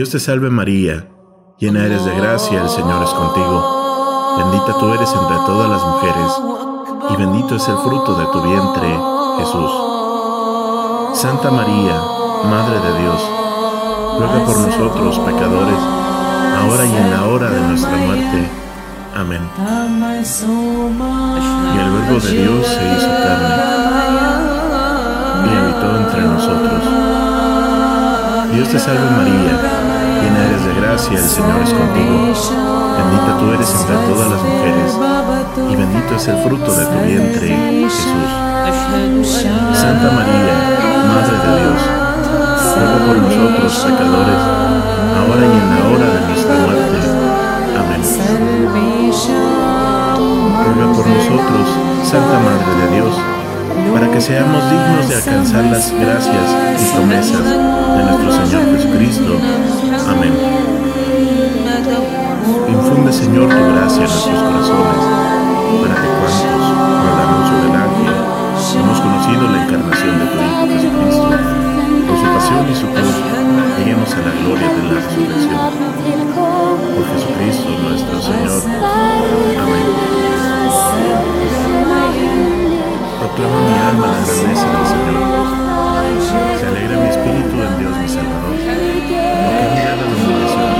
Dios te salve María, llena eres de gracia, el Señor es contigo. Bendita tú eres entre todas las mujeres, y bendito es el fruto de tu vientre, Jesús. Santa María, Madre de Dios, ruega por nosotros pecadores, ahora y en la hora de nuestra muerte. Amén. Y el Verbo de Dios se hizo carne y habitó entre nosotros. Dios te salve María llena eres de gracia, el Señor es contigo. Bendita tú eres entre todas las mujeres, y bendito es el fruto de tu vientre, Jesús. Santa María, Madre de Dios, ruega por nosotros pecadores, ahora y en la hora de nuestra muerte. Amén. Ruega por nosotros, Santa Madre de Dios, para que seamos dignos de alcanzar las gracias y promesas de nuestro Señor Jesucristo. Amén. Infunde, Señor, tu gracia en nuestros corazones, para que cuantos, por el anuncio del ángel, hemos conocido la encarnación de tu Hijo Jesucristo, por su pasión y su cruz, lleguemos a la gloria de la resurrección. Por Jesucristo nuestro Señor. Amén. Proclama mi alma la grandeza del Señor. Se alegra mi espíritu en Dios mi Salvador, porque ha mirado la humillación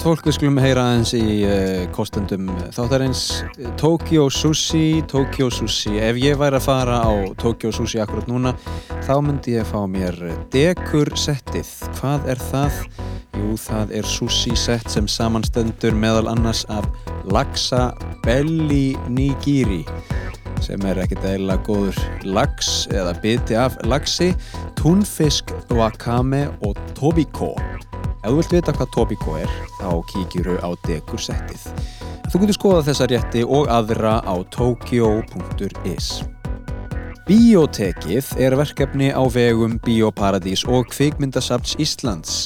Gott fólk, við skulum heyra aðeins í uh, kostendum þáttarins. Tokyo Sushi, Tokyo Sushi. Ef ég væri að fara á Tokyo Sushi akkurat núna, þá myndi ég fá mér dekur settið hvað er það? Jú, það er sushi sett sem samanstendur meðal annars af Laksa Belly Nigiri sem er ekkert eðlilega góður lax eða biti af laxi túnfisk, wakame og tobiko Ef þú vilt vita hvað Tobiko er, þá kíkjuru á dekursettið. Þú getur skoða þessa rétti og aðra á tokyo.is. Bíotekið er verkefni á vegum Bíoparadís og Kvikmyndasafns Íslands.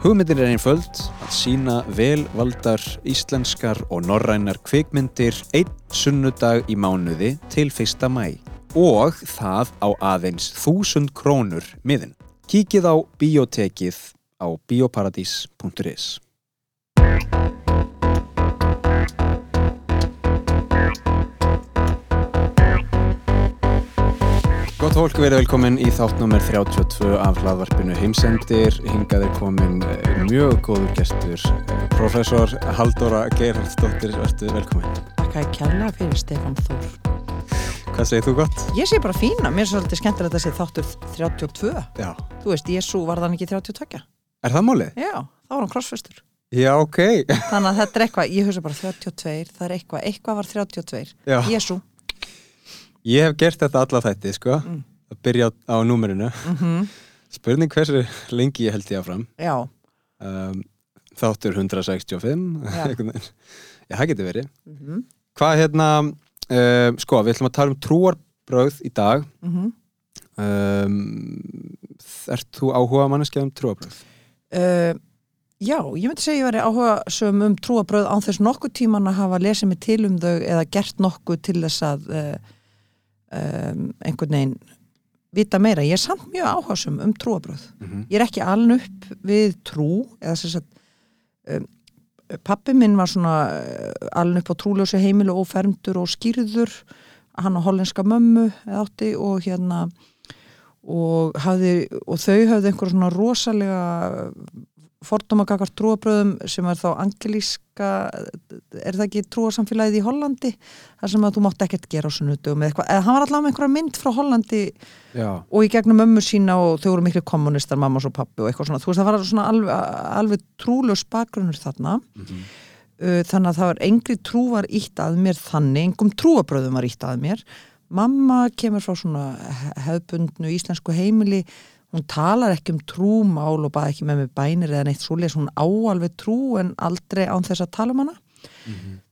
Hugmyndir er einföld að sína velvaldar íslenskar og norrænar kvikmyndir einn sunnudag í mánuði til 1. mæ og það á aðeins 1000 krónur miðin. Kíkið á Bíotekið á bioparadís.is Gott fólk, verið velkomin í þátt nummer 32 af hlaðvarpinu Heimsendir. Hingað er komin eh, mjög góður gestur, eh, professor Haldóra Gerhardsdóttir, verður velkomin. Takk að kærlega fyrir Stefán Þór. Hvað segir þú gott? Ég sé bara fína, mér er svolítið skemmtilegt að sé þáttur 32. Já. Þú veist, Jésu var þann ekki 32. Er það málið? Já, þá var hann krossfestur. Já, ok. Þannig að þetta er eitthvað, ég hugsa bara 32, það er eitthvað, eitthvað var 32. Já. Jésu. Ég hef gert þetta alla þætti, sko. Mm. Að byrja á, á númerinu. Mm Spurning hversu lengi ég held ég áfram. Já, um, þáttur 165 Já. það getur verið mm hvað hérna, uh, sko, við ætlum að tala um trúarbröð í dag -hmm. um, ert þú áhuga manneskja um trúarbröð? Uh, Já, ég myndi segja ég væri áhuga sem um trúabröð án þess nokkuð tíman að hafa lesið mig til um þau eða gert nokkuð til þess að uh, um, einhvern veginn vita meira. Ég er samt mjög áhugasum um trúabröð. Mm -hmm. Ég er ekki aln upp við trú eða sem sagt um, pappi minn var svona uh, aln upp á trúljósi heimilu og fermdur og skýrður hann á hollenska mömmu átti og hérna og, hafði, og þau hafði einhver svona rosalega fordómakakar trúabröðum sem er þá angelíska er það ekki trúasamfélagið í Hollandi? Þar sem að þú mátt ekkert gera á sunnudum eða eitthvað, eða hann var allavega með einhverja mynd frá Hollandi Já, og í gegnum mömmu sína og þau voru miklu kommunistar, mamma og pappi og eitthvað svona, þú veist það var svona alveg, alveg trúlaus bakgrunnur þarna. Mhm. uh, þannig að það var engri trú var ítt að mér þannig, engum trúabröðum var ítt að mér mamma kemur frá svona he- hefðbundnu íslensku heimili. Hún talar ekki um trúmál og bara ekki með mig bænir eða neitt svoleiðis. Hún á alveg trú en aldrei án þess að tala um hana.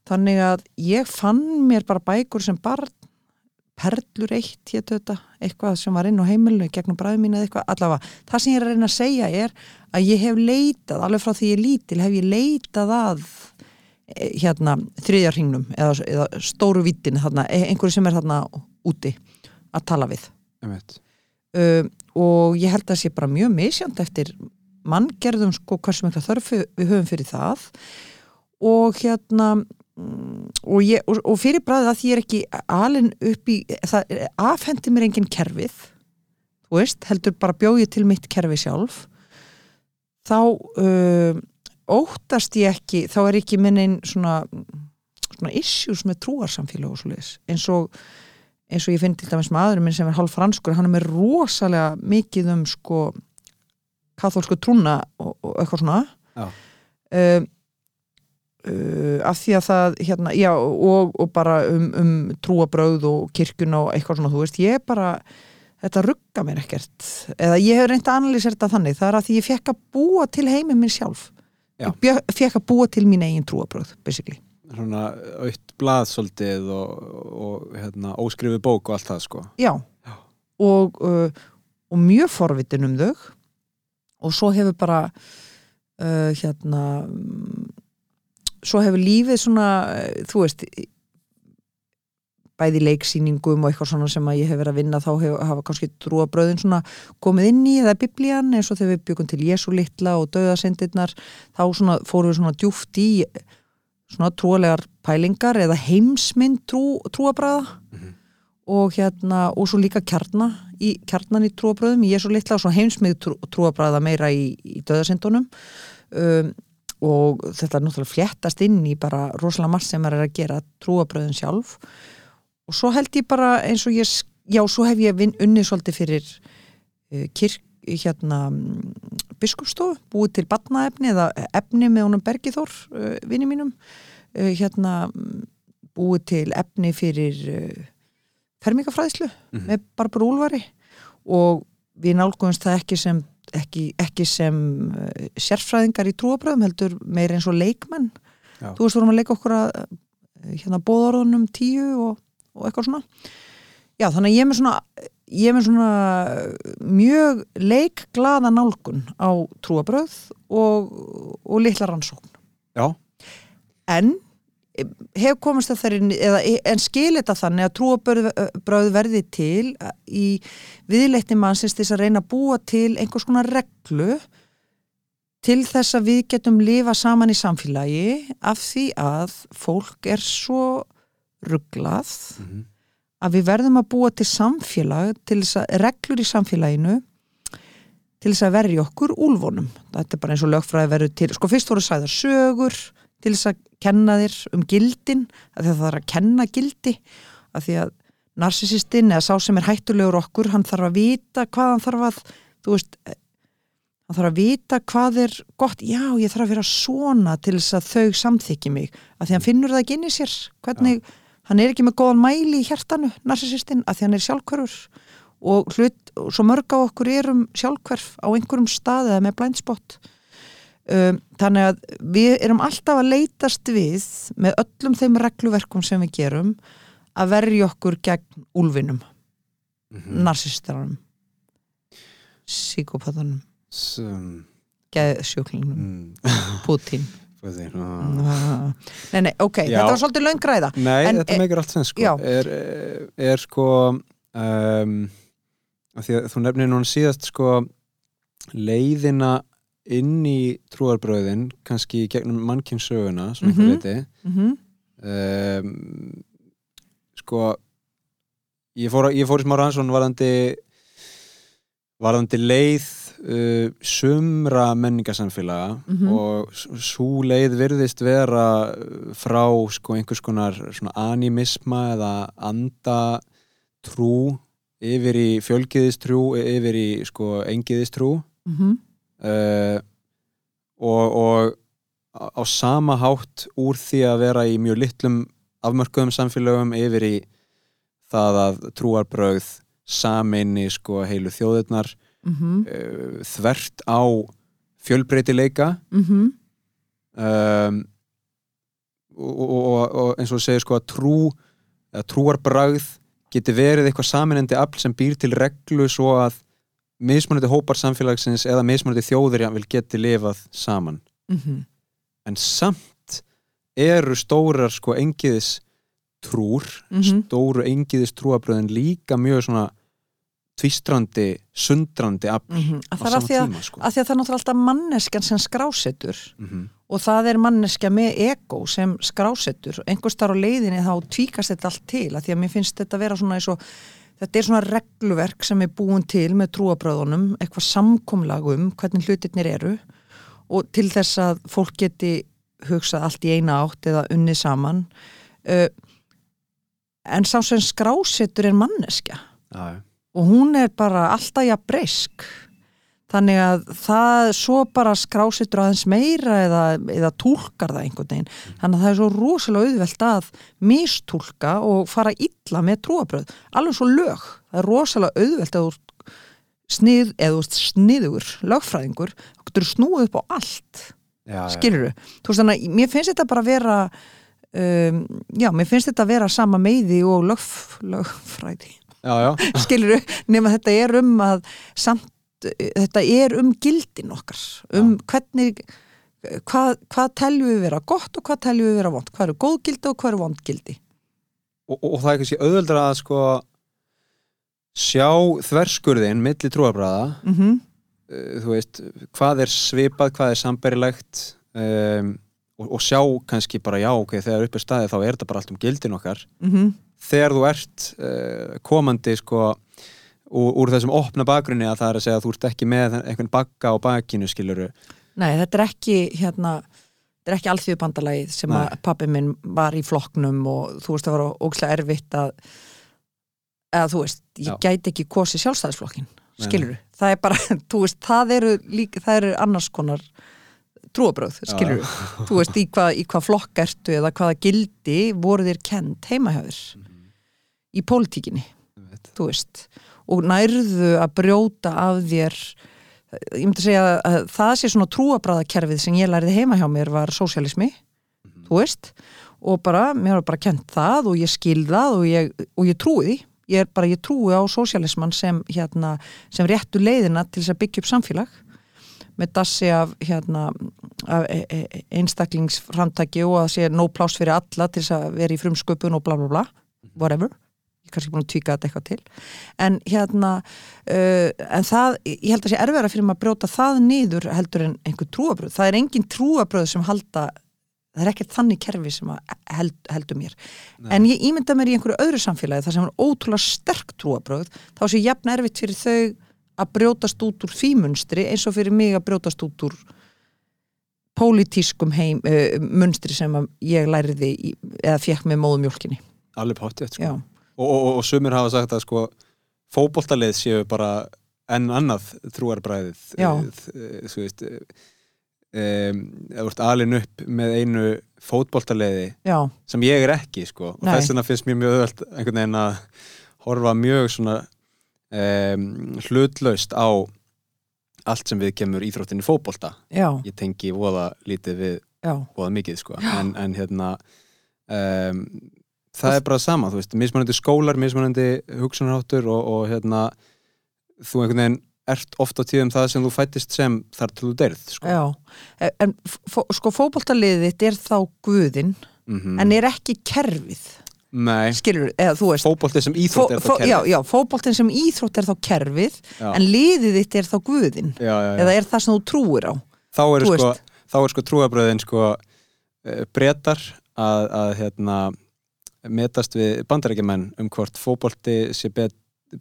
Þannig að ég fann mér bara bækur sem barn perlur eitt hétu þetta eitthvað sem var inn á heimilinu gegnum bræði mín eða eitthvað. Allavega, það sem ég er að reyna að segja er að ég hef leitað, alveg frá því ég er lítil hef ég leitað að hérna þriðja hringnum eða, eða stóru vittin eh, einhverju sem er þarna úti að tala við. Um, og ég held að sé bara mjög misjönd eftir manngerðum sko hversu mikla þörfu við höfum fyrir það. Og hérna mm, og, ég, og, og fyrir bræðið að því ég er ekki alin upp í það afhendi mér engin kerfið þú veist, heldur bara bjóði til mitt kerfi sjálf. Þá um, óttast ég ekki þá er ekki minn einn svona, svona issues með trúarsamfélag og svo leiðis eins og eins og ég finn til dæmis maðurinn minn sem er hálf franskur hann er með rosalega mikið um sko kathólsku trúna og, og eitthvað svona. Um, uh, af því að það hérna, já, og, og bara um, um trúabröð og kirkuna og eitthvað svona, þú veist, ég bara þetta rugga mér ekkert. Eða ég hef reynt að analýsa þetta þannig það er að því ég fekk að búa til heiminn minn sjálf. Já. Ég fekk að búa til mín eigin trúabröð, basically. Svona aukt blað svolítið og, og hérna, óskrifi bók og allt það sko. Já, Já. Og, uh, og mjög forvitin um þau. Og svo hefur bara uh, hérna mm, svo hefur lífið svona uh, þú veist bæði leiksýningum og eitthvað svona sem að ég hef verið að vinna þá hef, hafa kannski trúabröðin svona komið inn í eða biblían eins og þegar við byggum til Jésu litla og döðasendirnar þá svona fórum við svona djúft í svona trúalegar pælingar eða heimsmynd trú, trúabræða og hérna og svo líka kjarna í, kjarnan í trúabröðum í Jésu litla og svo heimsmynd trú, trúabræða meira í, í döðasendunum um, og þetta er náttúrulega fléttast inn í bara rosalega margt sem er að gera trúabröðin sjálf og svo held ég bara eins og ég já, svo hef ég unnið svolítið fyrir uh, kirk, hérna biskupstofu, búið til batnaefni eða efni með honum Bergithór uh, vinni mínum uh, hérna mm, búið til efni fyrir fermingafræðslu Mhm. með Barbara Úlfari og við nálgumst það ekki sem ekki, ekki sem sérfræðingar í trúabröðum heldur meir eins og leikmenn Já. þú veist vorum að leika okkur að hérna bóðorðunum tíu og, og eitthvað svona. Já þannig að ég er með svona ég er með svona mjög leikglaða nálgun á trúabröð og, og litla rannsókn. Já, en eh, hef komist að þeirri eða, en skil þetta þannig að trúabröð verði til í viðleitni mannsins til að reyna að búa til einhvers konar reglu til þess að við getum lifa saman í samfélagi af því að fólk er svo rugglað Mhm. að við verðum að búa til samfélag til þess að reglur í samfélaginu til þess að verja okkur úlfónum. Þetta er bara eins og lögfræði verður til, sko fyrst voru sæðar sögur til þess að kenna þér um gildin, að það er að kenna gildi, að því að narsisistinn eða sá sem er hættulegur okkur, hann þarf að vita hvað hann þarf að, þú veist, hann þarf að vita hvað er gott, já ég þarf að vera svona til þess að þau samþykki mig, að því hann finnur það ekki inn í sér, hvernig, hann er ekki með góðan mæli í hjartanu, narsisistinn, að því hann er sjálfhverfur. Og hlut, svo mörg á okkur erum sjálfhverf á einhverjum stað eða með blindspott um, þannig að við erum alltaf að leitast við með öllum þeim regluverkum sem við gerum að verja okkur gegn úlfinum, Mhm. narsistarunum síkópatanum Sem, geðsjúklingnum, mm, Putin þeir, ah. Nei, nei, ok, Já. þetta var svolítið löngræða Nei, En, þetta e- meikir allt sem sko er, er sko um, því að þú nefnir núna síðast sko leiðina inn í trúarbröðin kannski gegnum mannkynnsöguna svona mm -hmm. mm -hmm. um, sko ég fór, ég fór í smá rannsón varðandi varðandi leið uh, sumra menningarsamfélaga Mhm. og svo leið virðist vera uh, frá sko einhvers konar animisma eða anda trú yfir í fjölgiðistrú yfir í sko engiðistrú Mm -hmm. uh, og, og á sama hátt úr því að vera í mjög litlum afmörkuðum samfélögum yfir í það að trúarbröð sameini sko heilu þjóðirnar mm uh, þvert á fjölbreytileika -hmm. um, og, og, og, eins og segir sko að trú eða trúarbragð geti verið eitthvað saminandi afl sem býr til reglu svo að mismunandi hópar samfélagsins eða mismunandi þjóðir vil geti lifað saman Mhm. en samt eru stórar sko engiðis trúr Mhm. stóru engiðis trúarbröðin líka mjög svona tvistrandi, sundrandi á að það er sama að því að, tíma sko. að því að það er náttúrulega alltaf manneskjan sem skrásetur. Mm og það er manneskja með ego sem skrásetur. Einhvers þar á leiðinni þá tvíkast þetta allt til að því að mér finnst þetta vera svona eins og þetta er svona regluverk sem er búin til með trúabröðunum, eitthvað samkomlag um hvernig hlutirnir eru. Og til þess að fólk geti hugsað allt í eina átt eða unnið saman. Uh, en sá sem skrásetur er manneskja. Já, já. Og hún er bara alltaf jafn breysk. Þannig að það svo bara skrásitur aðeins meira eða, eða túlkar það einhvern veginn. Þannig að það er svo rosalega auðvelt að mistúlka og fara illa með trúabröð, alveg svo lög. Það er rosalega auðvelt að þú snið, eða þú sniður lögfræðingur, þú getur snúið upp á allt. Já, skilur þú veist þannig að mér finnst þetta bara vera um, já, mér finnst þetta vera sama meiði og lögf, lögfræði já, já. skilur nema þetta er um að samt, þetta er um gildin okkar um hvernig hvað, hvað teljum við vera gott og hvað teljum við vera vond hvað eru góð gildi og hvað eru vond gildi? Og, og, og það er kannski auðveldar að sko sjá þverskurðin milli trúarbræða mm -hmm. uh, þú veist, hvað er svipað hvað er samberilegt um, og, og sjá kannski bara já ok, þegar upp er staðið þá er þetta bara allt um gildin okkar. Mm þegar þú ert uh, komandi sko úr, úr þessum opna bakgrunni að það er að segja að þú ert ekki með einhvern bakka á bakinu skiluru Nei, þetta er ekki hérna, þetta er ekki alþjóðbandalagið sem Nei. að pappi minn var í flokknum og þú veist það var ógslag erfitt að eða þú veist, ég Já. gæti ekki kosið sjálfstæðisflokkin, Nei, skilur það er bara, þú veist, það eru líka, það eru annars konar trúabröð, skilur þú veist, í hvað, í hvað flokk ertu eða hvaða gildi voru þér kent heima hjá þér? Í pólitíkinni, þú veist. Og nærðu að brjóta af þér ég myndi segja að það sé svona trúabræðakerfið sem ég lærið heima hjá mér var sósialismi, þú veist. Og bara, mér var bara kent það og ég skil það og ég, og ég trúi því. Ég er bara, ég trúi á sósialisman sem hérna, sem réttu leiðina til þess að byggja upp samfélag með dassi af hérna af e- e- einstaklingsframtaki og að sé no pláss fyrir alla til þess að vera í frumsköpun og bla bla bla. Whatever, ég er kannski búin að tvíka þetta eitthvað til. En hérna uh, en það, ég held að sé erfæra fyrir maður að brjóta það niður heldur en einhver trúabröð, það er engin trúabröð sem halda, það er ekkert þannig kerfi sem held, heldur mér. En ég ímynda mér í einhverju öðru samfélagi þar sem er ótrúlega sterk trúabröð þá sé jafn erfitt fyrir þau að brjótast út úr því munstri eins og fyrir mig að brjótast út úr pólitískum heim, uh, munstri sem ég læriði í, eða fekk með móðumjólkinni alveg pottið sko. og, og, og, sumir hafa sagt að sko fótboltalið séu bara enn annað trúarbræðið Já. Eh, þú veist eða ert alin upp með einu fótboltaliði já, sem ég er ekki sko. Og þess vegna finnst mér mjög öðvöld einhvern veginn að horfa mjög svona um, hlutlaust á allt sem við kemur íþróttinni fótbolta. Já, ég tengi voða lítið við já. voða mikið sko. En, en hérna um, það er bara sama, þú veist, mismunandi skólar mismunandi hugsunarháttur og, og hérna þú einhvern veginn ert oft á tíðum það sem þú fættist sem þar til þú deyrð sko. Já, en fó, sko fótboltaliðið þitt er þá guðinn mm en er ekki kerfið Nei, skilur, eða þú veist fótbolti sem íþrótt er fó, það já, kerfið já, fótboltin sem íþrótt er þá kerfið Já. en liðið þitt er þá guðinn já, já, já. eða er það sem þú trúir á þá eru þú sko, veist. þá er sko trúabröðin sko uh, brettar að, að hérna metast við bandarækjumenn um hvort fótbolti sé bet,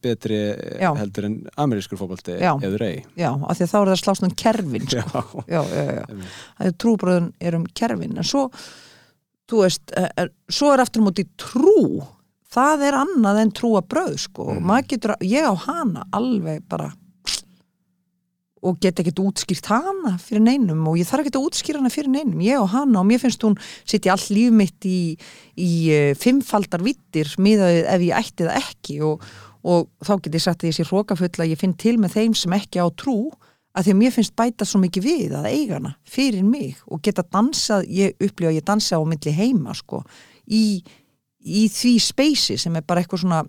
betri Já. heldur en amerískur fótbolti Já. eður ei já, af því að þá er það slást um kerfin sko. Já, já, já, já, einmitt. er trúbröðun er um kerfin en svo þú veist, eh, eh, svo er aftur móti trú. Það er annað en trúa bröð sko, Mhm. maður getur, að- ég á hana alveg bara og get ekkert útskýrt hana fyrir neinum og ég þarf ekkert að útskýra hana fyrir neinum. Ég og hana og mér finnst hún sitt í all líf mitt í, í uh, fimmfaldar vittir miðaðið ef ég ætti það ekki og, og þá get ég sagt að ég sé hrókafull að ég finn til með þeim sem ekki á trú að því að mér finnst bæta svo mikið við að eiga hana fyrir mig og geta dansað, ég upplifa að ég dansa á myndli heima sko í, í því speysi sem er bara eitthvað svona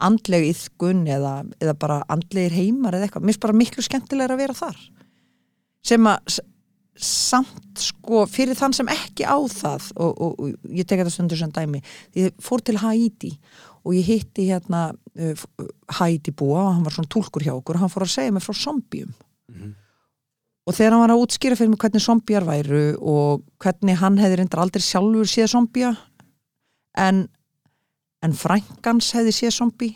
andleg yðgun eða, eða bara andlegir heimar eða eitthvað, mér finnst bara miklu skemmtilega að vera þar sem að samt sko fyrir þann sem ekki á það og, og, og ég tek þetta stundur sem dæmi ég fór til Haiti og ég hitti hérna uh, Haiti búa og hann var svona tólkur hjá okkur og hann fór að segja mig frá zombium -hmm. Og þegar hann var að útskýra fyrir mig hvernig zombiar væru og hvernig hann hefði reyndar aldrei sjálfur séð zombia en en frængans hefði séð zombi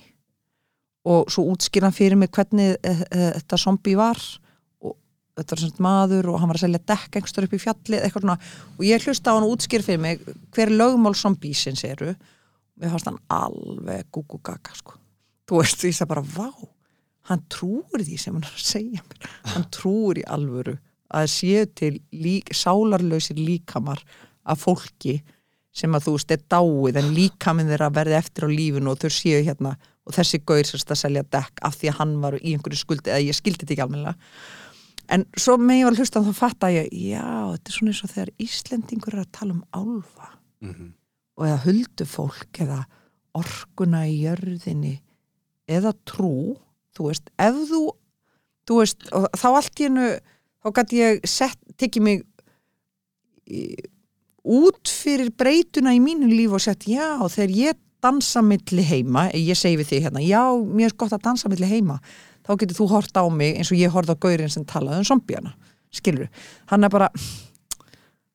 og svo útskýrðan fyrir mig hvernig e, e, þetta zombi var og þetta var svona maður og hann var að selja dekk engstur upp í fjalli eitthvað svona. Og ég hlusta á hann og útskýr fyrir mig hver lögmál zombísins eru. Og mér fannst hann alveg gugugaga sko. Þú veist því að bara vá hann trúur því sem hann er að segja mér. Hann trúur í alvöru að séu til lík, sálarlausir líkamar af fólki sem að þú veist er dáið en líka minn þeirra verði eftir á lífinu og þau séu hérna og þessi gaur sérst að selja dekk af því að hann var í einhverju skuldi eða ég skildi þetta ekki almennilega. En svo með ég var að hlusta þá fatt að ég já, þetta er svona eins og þegar Íslendingur er að tala um álfa. Mm -hmm. og eða huldufólk eða orkuna í jörðinni eða trú þú veist, ef þú þú veist, þá allt í hennu þá gæti ég sett, tekið mig í út fyrir breytuna í mínu líf og sett já þegar ég dansa milli heima, ég segi við þig hérna já mér er gott að dansa milli heima þá getur þú hort á mig eins og ég hort á gaurinn sem talaði um zombjana skilur, hann er bara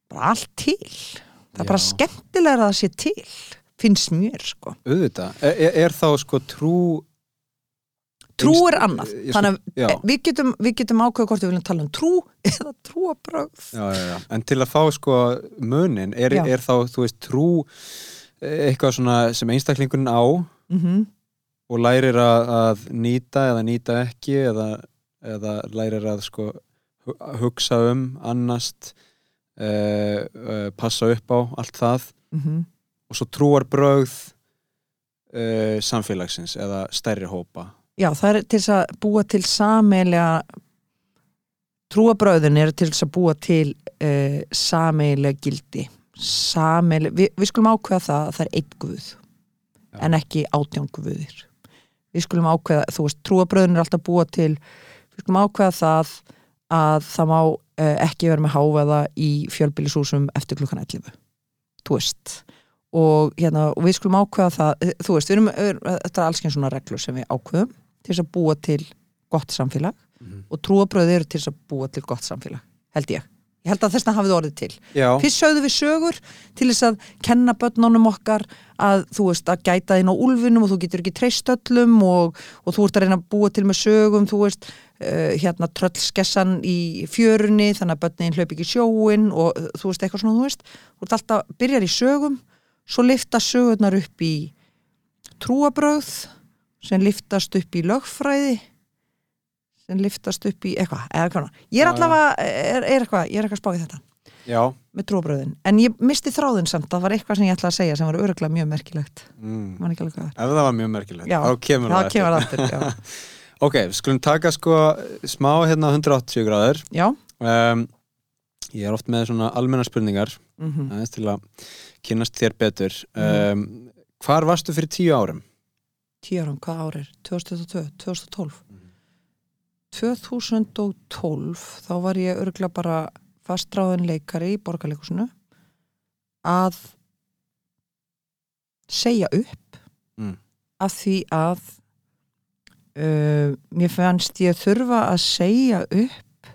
bara allt til. Það er já. bara skemmtilega að það sé til finnst mér sko. Auðvitað, er, er þá sko trú trú er annað. ég, þannig að við getum, getum ákveða hvort við viljum tala um trú eða trúabröð en til að fá sko munin er, er þá þú veist trú eitthvað svona sem einstaklingun á mm -hmm. og lærir að, að nýta eða nýta ekki eða, eða lærir að sko hugsa um, annast uh, uh, passa upp á allt það. Mm -hmm. og svo trúarbröð uh, samfélagsins eða stærri hópa Já, það er til að búa til sameiglega trúabröðin er til að búa til uh, sameiglega gildi. Sameiglega, við, við skulum ákveða það að það er einn guð Já. en ekki átján guðir. Við skulum ákveða, þú veist, trúabröðin er alltaf búa til, við skulum ákveða það að það má uh, ekki vera með háveða í fjölbílisúsum eftir klukkan 11 þú veist. Og, hérna, og við skulum ákveða það, eh, þú veist, við erum, þetta er alls ekki svona reglur sem við ákveðum til þess að búa til gott samfélag mm -hmm. og trúabröð eru til þess að búa til gott samfélag, held ég ég held að þess að hafið orðið til Já. fyrst sögðu við sögur til þess að kenna börnunum okkar að þú veist að gæta þín á úlfinum og þú getur ekki treystöllum og, og þú ert að reyna að búa til með sögum þú veist, uh, hérna tröllskessan í fjörunni þannig að börnin hlaup ekki sjóin og þú veist eitthvað svona þú veist, þú ert alltaf, byrjar í sögum svo lifta sögurnar upp í trúabröð sem liftast upp í lögfræði sem liftast upp í eitthvað, eitthvað ég er allavega, er, er eitthvað, ég er eitthvað spáðið þetta. Já. með trúabröðin, en ég misti þráðin samt, það var eitthvað sem ég ætlaði að segja sem var öruglega mjög merkilegt. Mm. ef það var mjög merkilegt, já, þá kemur það kemur aftur ok, skulum taka sko smá hérna 180 gráður. Um, ég er oft með svona almenna spurningar mm -hmm. aðeins til að kynast þér betur. Um, hvar varstu fyrir tíu árum? Tíu árum, hvað árið? 2022, 2012 mm. 2012 þá var ég örgulega bara fastráðin leikari í borgarleikusinu að segja upp mm. að því að uh, mér fannst ég þurfa að segja upp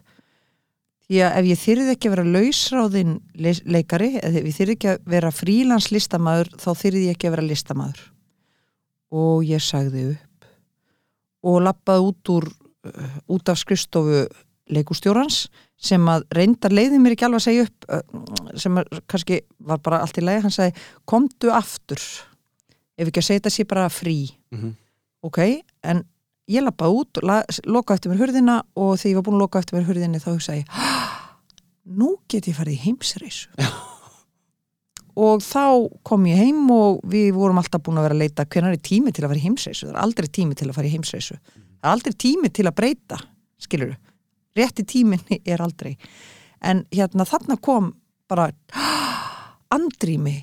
því að ef ég þyrði ekki að vera lausráðin leikari ef ég þyrði ekki að vera frílandslistamæður þá þyrði ég ekki að vera listamæður og ég sagði upp. Og lappaði út úr uh, út af skristofu leikustjórans sem að reyndar leiði mér ekki alveg að segja upp uh, sem að, kannski var bara allt í leið hann sagði, komdu aftur. Ef ekki að segja þetta sé bara frí. Mm -hmm. ok, en, ég lappa út og la, loka eftir mér hurðina og þegar ég var búin að loka eftir mér hurðinni þá hugsa ég nú get ég farið í heimsreisu og þá kom ég heim og við vorum alltaf búin að vera að leita hvernig er tími til að fara í heimsreisu. Það er aldrei tími til að fara í heimsreisu. Það er aldrei tími til að breyta skilur rétti tíminni er aldrei. En hérna þarna kom bara andrými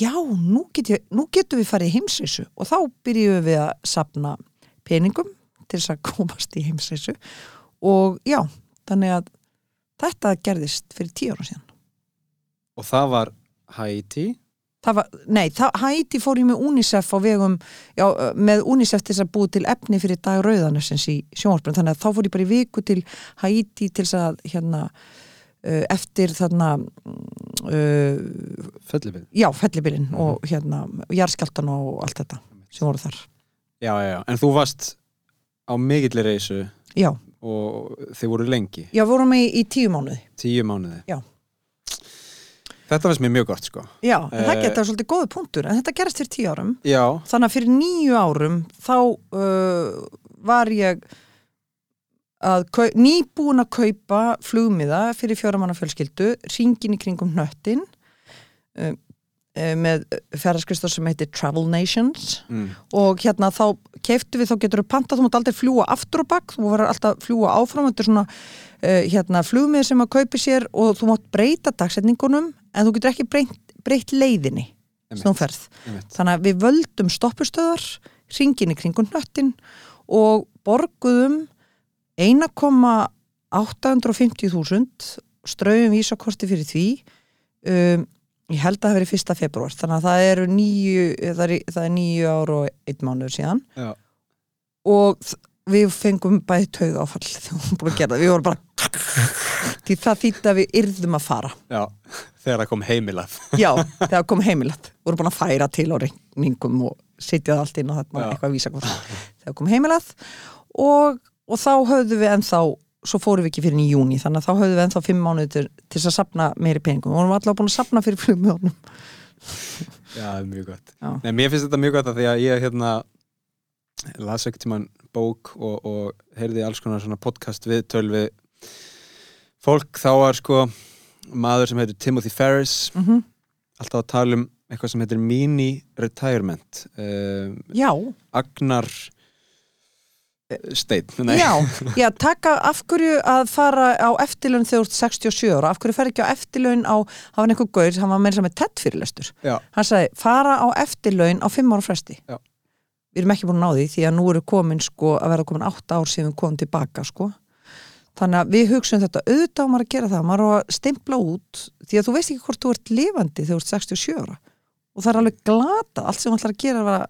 já, nú, get ég, nú getum við farið í heimsreisu. Og þá byrjuðum við að sapna peningum til þess að komast í heimsreisu. Og já, þannig að þetta gerðist fyrir tíu ára síðan. Og það var Haiti var, nei, það, Haiti fór ég með UNICEF á vegum, já, með UNICEF til þess að búi til efni fyrir dag rauðanessins í sjónvarpunum, þannig að þá fór ég bara í viku til Haiti til þess að hérna, eftir þarna uh, Fellibili já, fellibilinn Mhm. og hérna jarðskjáltan og allt þetta sem voru þar. já, já, já, en þú varst á mikillir reysu Já, og þið voru lengi, já, vorum í, í tíu mánuði. tíu mánuði Já. Þetta finnst mér mjög gott sko Já, en það Eh. geta svolítið góðu punktur, en þetta gerist fyrir tíu árum. já, Þannig að fyrir nýju árum þá uh, var ég nýbúin að kaupa flugmiða fyrir fjóramanna fjölskyldu, ringin í kringum hnöttin uh, með ferðarskristar sem heitir Travel Nations mm. og hérna þá keiftu við, þá getur þú pantað, þú mátt aldrei fljúa aftur og bakk, þú verður alltaf fljúa áfram, þetta er svona uh, hérna flugmið sem að kaupi sér og þú mátt breyta dagsetningunum en þú getur ekki breytt, breytt leiðinni sem þú ferð. einmitt. Þannig að við völdum stoppustöðar, ringin í kringum hnöttin og borguðum 1,850.000 strauðum vísakorti fyrir því um, ég held að það hefur fyrsta februar þannig að það eru nýju það er, það er nýju ár og einn mánuður síðan Já. og við fengum bæði tauga áfall við vorum að það, við vorum bara því það þýtti að við yrðum að fara. Já, þegar það kom heimilað. Já, þegar kom heimilat voru búin að færa til á reyningum og sitja það allt inn og þarna Já. eitthvað vísa hvort þegar kom heimilat og, og þá höfðu við ennþá svo fórum við ekki fyrir í júni þannig að þá höfðu við ennþá fimm mánuði til, til þess að sapna meiri peningum. Og vorum alltaf búin að sapna fyrir flugmjónum Já, það er mjög gott. Nei, mér finnst þetta mjög gott að því að ég hérna las ekkert tímann bók og, og heyrði alls konar svona podcast við við fólk þá var sko maður sem heitir Timothy Ferris mm -hmm. alltaf að tala um eitthvað sem heitir mini retirement um, Já, Agnar Steinn Nei. já, já, taka af hverju að fara á eftirlaun þegar þú ert 67 ára, af hverju fer ekki á eftirlaun á, það var einhver gaur, hann var meira sem með tett fyrirlestur Já. hann sagði, fara á eftirlaun á fimm ára fresti Já. Við erum ekki búin að ná því því að nú eru komin sko að vera komin átta ár síðan við komum tilbaka sko. Þannig að við hugsaum þetta auðvitað á maður að gera það, maður á að stimpla út því að þú veist ekki hvort þú ert lifandi þegar þú ert 67 ára. Og það er alveg glata, allt sem þú ætlar að gera var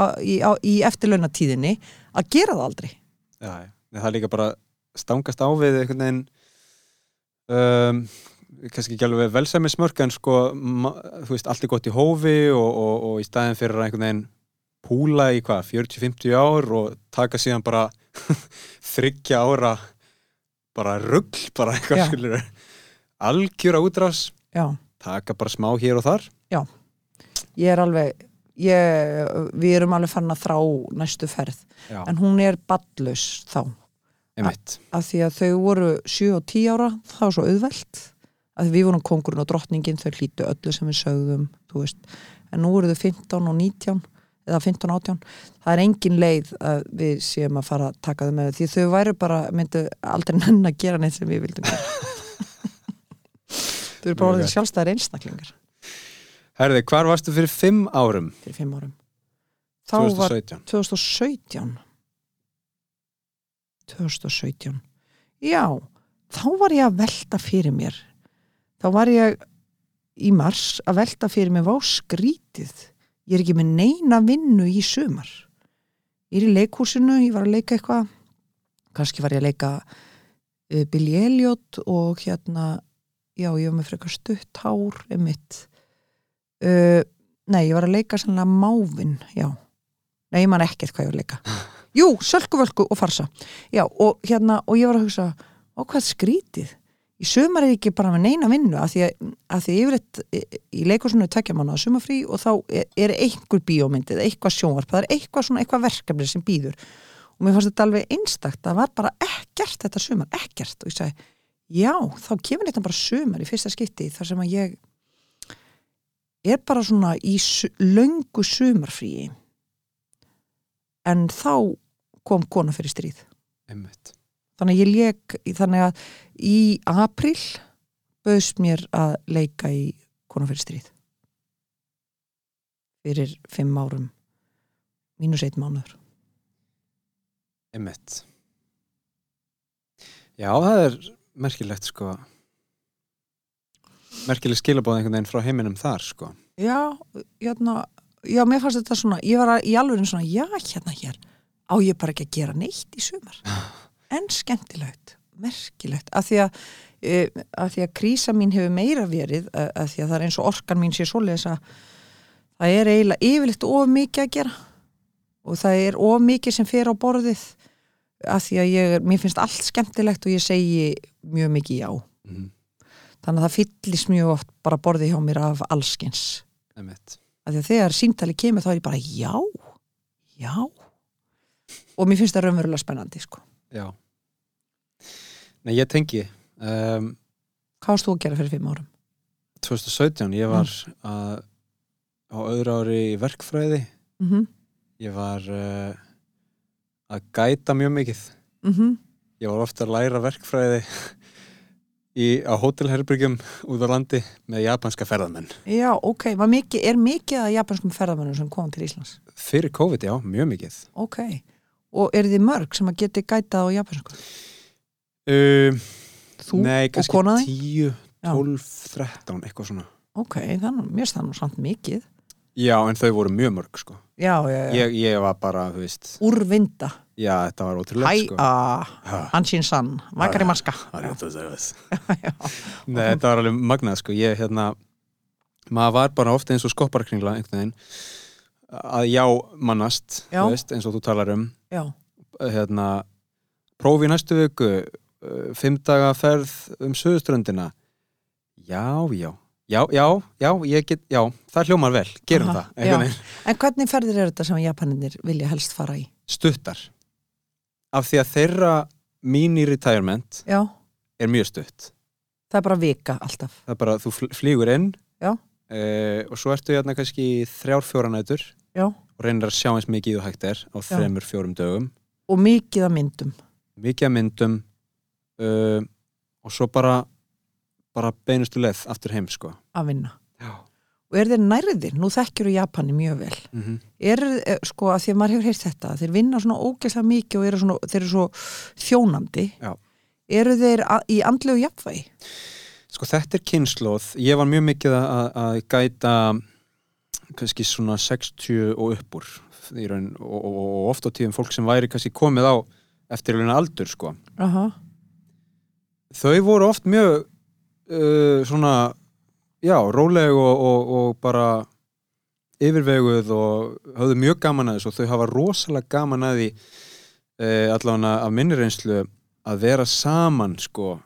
að, í, á, í eftirlaunatíðinni að gera það aldrei. Já, það er líka bara stangast á við einhvern veginn um, kannski ekki alveg velsæmismörk en sko, ma- þú veist, allt er gott í hófi og, og, og í staðin fyrir að einhvern veginn púla í hvað, 40-50 ár og taka síðan bara þryggja ára bara rugl, bara Já. eitthvað skilur algjöra útrás. Já, taka bara smá hér og þar. Ég er alveg ég, við erum alveg fann að þrá næstu ferð, Já, en hún er ballus þá, af því að þau voru 7 og 10 ára, það var svo auðvelt. Því við vorum kongurinn og drottningin þau hlýtu öllu sem við sögðum þú veist, en nú eru þau 15 og 19 eða 15 og 18 það er engin leið að við séum að fara að taka þau með því þau væru bara myndu aldrei nenn að gera neitt sem við vildum þau eru bara orðið gott. sjálfstæðir einstaklingar. Herði, hvar varstu fyrir 5 árum? fyrir 5 árum. Þá var 2017 2017 2017 já, þá var ég að velta fyrir mér. Þá var ég í mars að velta fyrir mér vá skrítið ég er ekki með neina vinnu í sumar ég er í leikhúsinu ég var að leika eitthvað kannski var ég að leika uh, Billy Elliot og hérna já, ég var með frekar stutt hár emitt uh, nei, ég var að leika sannlega Mávin, já Nei, ég man ekkert hvað ég var að leika. Jú, sölkuvölku og farsa. Já, og hérna, og ég var að hugsa, ó hvað skrítið. Í sumar er ekki bara neina vinnu, af því að, að því yfirleitt í- leikursunu tekja mánu á sumarfrí og þá er, er einhver bíómyndið, eitthvað sjónvarp, það er eitthvað svona, eitthvað verkefni sem býður. og mér fannst þetta alveg einstakt það var bara ekkert þetta sumar, ekkert. Og ég sagði, já, þá kemur þetta bara sumar í fyrsta skipti þar sem að ég er bara svona í löngu sumarfríi. En þá kom kona fyrir stríð. Einmitt þannig að ég leik þannig að í april bauðst mér að leika í kona fyrir stríð fyrir fimm árum. Mínus eitt mánuður. Einmitt. Já, það er merkilegt sko. Merkileg skilabóð einhvern veginn frá heiminum þar sko. Já, hérna já, mér fannst þetta svona, ég var í alveg svona, já, hérna hér. Á ég bara ekki að gera neitt í sumar en skemmtilegt, merkilegt af því að, e, að því að krísa mín hefur meira verið að því að það er eins og orkan mín sé svoleiðis að það er eiginlega yfirleitt of mikið að gera og það er of mikið sem fer á borðið að því að ég, mér finnst allt skemmtilegt og ég segi mjög mikið já mm. þannig að það fyllist mjög oft bara borðið hjá mér af allskins að því að þegar símtali kemur þá er ég bara já, já og mér finnst það raunverulega spennandi sko. Já. Nei, ég tengi. Um, hvað varst þú að gera fyrir fimm árum? 2017, ég var að, á öðru ári í verkfræði. Mm -hmm. ég var uh, að gæta mjög mikið. Mm ég var ofta að læra verkfræði í, á hótelherbyrgjum út á landi með japanska ferðamenn. Já, ok, mikið, er mikið að japanskum ferðamönnum sem kom til Íslands? fyrir COVID, já, mjög mikið. Ok, og eru þið mörg sem að geti gætað á japansku? um, Þú Nei, og kannski konaði? 10, Já. 12, 13, eitthvað svona. Ok, þannig, mér stann nú samt mikið. Já, en þau voru mjög mörg, sko. Já, já, já, Ég, ég var bara, þú veist úrvinda. Já, þetta var ótrúlega, Hæ, sko. a, Ha, ansinn sann, vakari maska. Það er Já, Nei, þetta var alveg magnað, sko. Ég, hérna, maður var bara ofta eins og skopparakringla einhvern veginn að já mannast, Já. veist, eins og þú talar um. Já, hérna prófi næstu viku uh, fimm daga ferð um söðuströndina já, já. Já, já, já, ég get, já það hljómar vel, gerum Aha, það. En hvernig ferðir eru þetta sem japaninir vilja helst fara í? stuttar. Af því að þeirra mini-retirement er mjög stutt. Það er bara vika alltaf. Það er bara, þú fl- flýgur inn Já. uh, og svo ertu hérna kannski þrjár, fjóra nætur Já, og reynir að sjá eins mikið og hægt er á þremur, fjórum dögum. Og mikið að myndum. Mikið af myndum uh, og svo bara bara beinustu leið aftur heim sko. Að vinna. Já. Og er þeir nærðir, nú þekkjur Japani mjög vel. Mm -hmm. er, eh, sko, að því að maður hefur heyrt þetta þeir vinna svona ógeðslega mikið og eru svona, þeir eru svo þjónandi. Já. eru þeir a, í andlegu jafnvægi? Sko þetta er kynnslóð ég var mjög mikið að, að- að gæta kannski svona 60 og uppúr í raun, og, og, og oft á tíðum fólk sem væri kannski komið á eftir raun aldur sko Aha. þau voru oft mjög uh, svona já, róleg og, og, og bara yfirveguð og höfðu mjög gaman að þessu og þau hafa rosalega gaman að því uh, allavega af minni reynslu að vera saman sko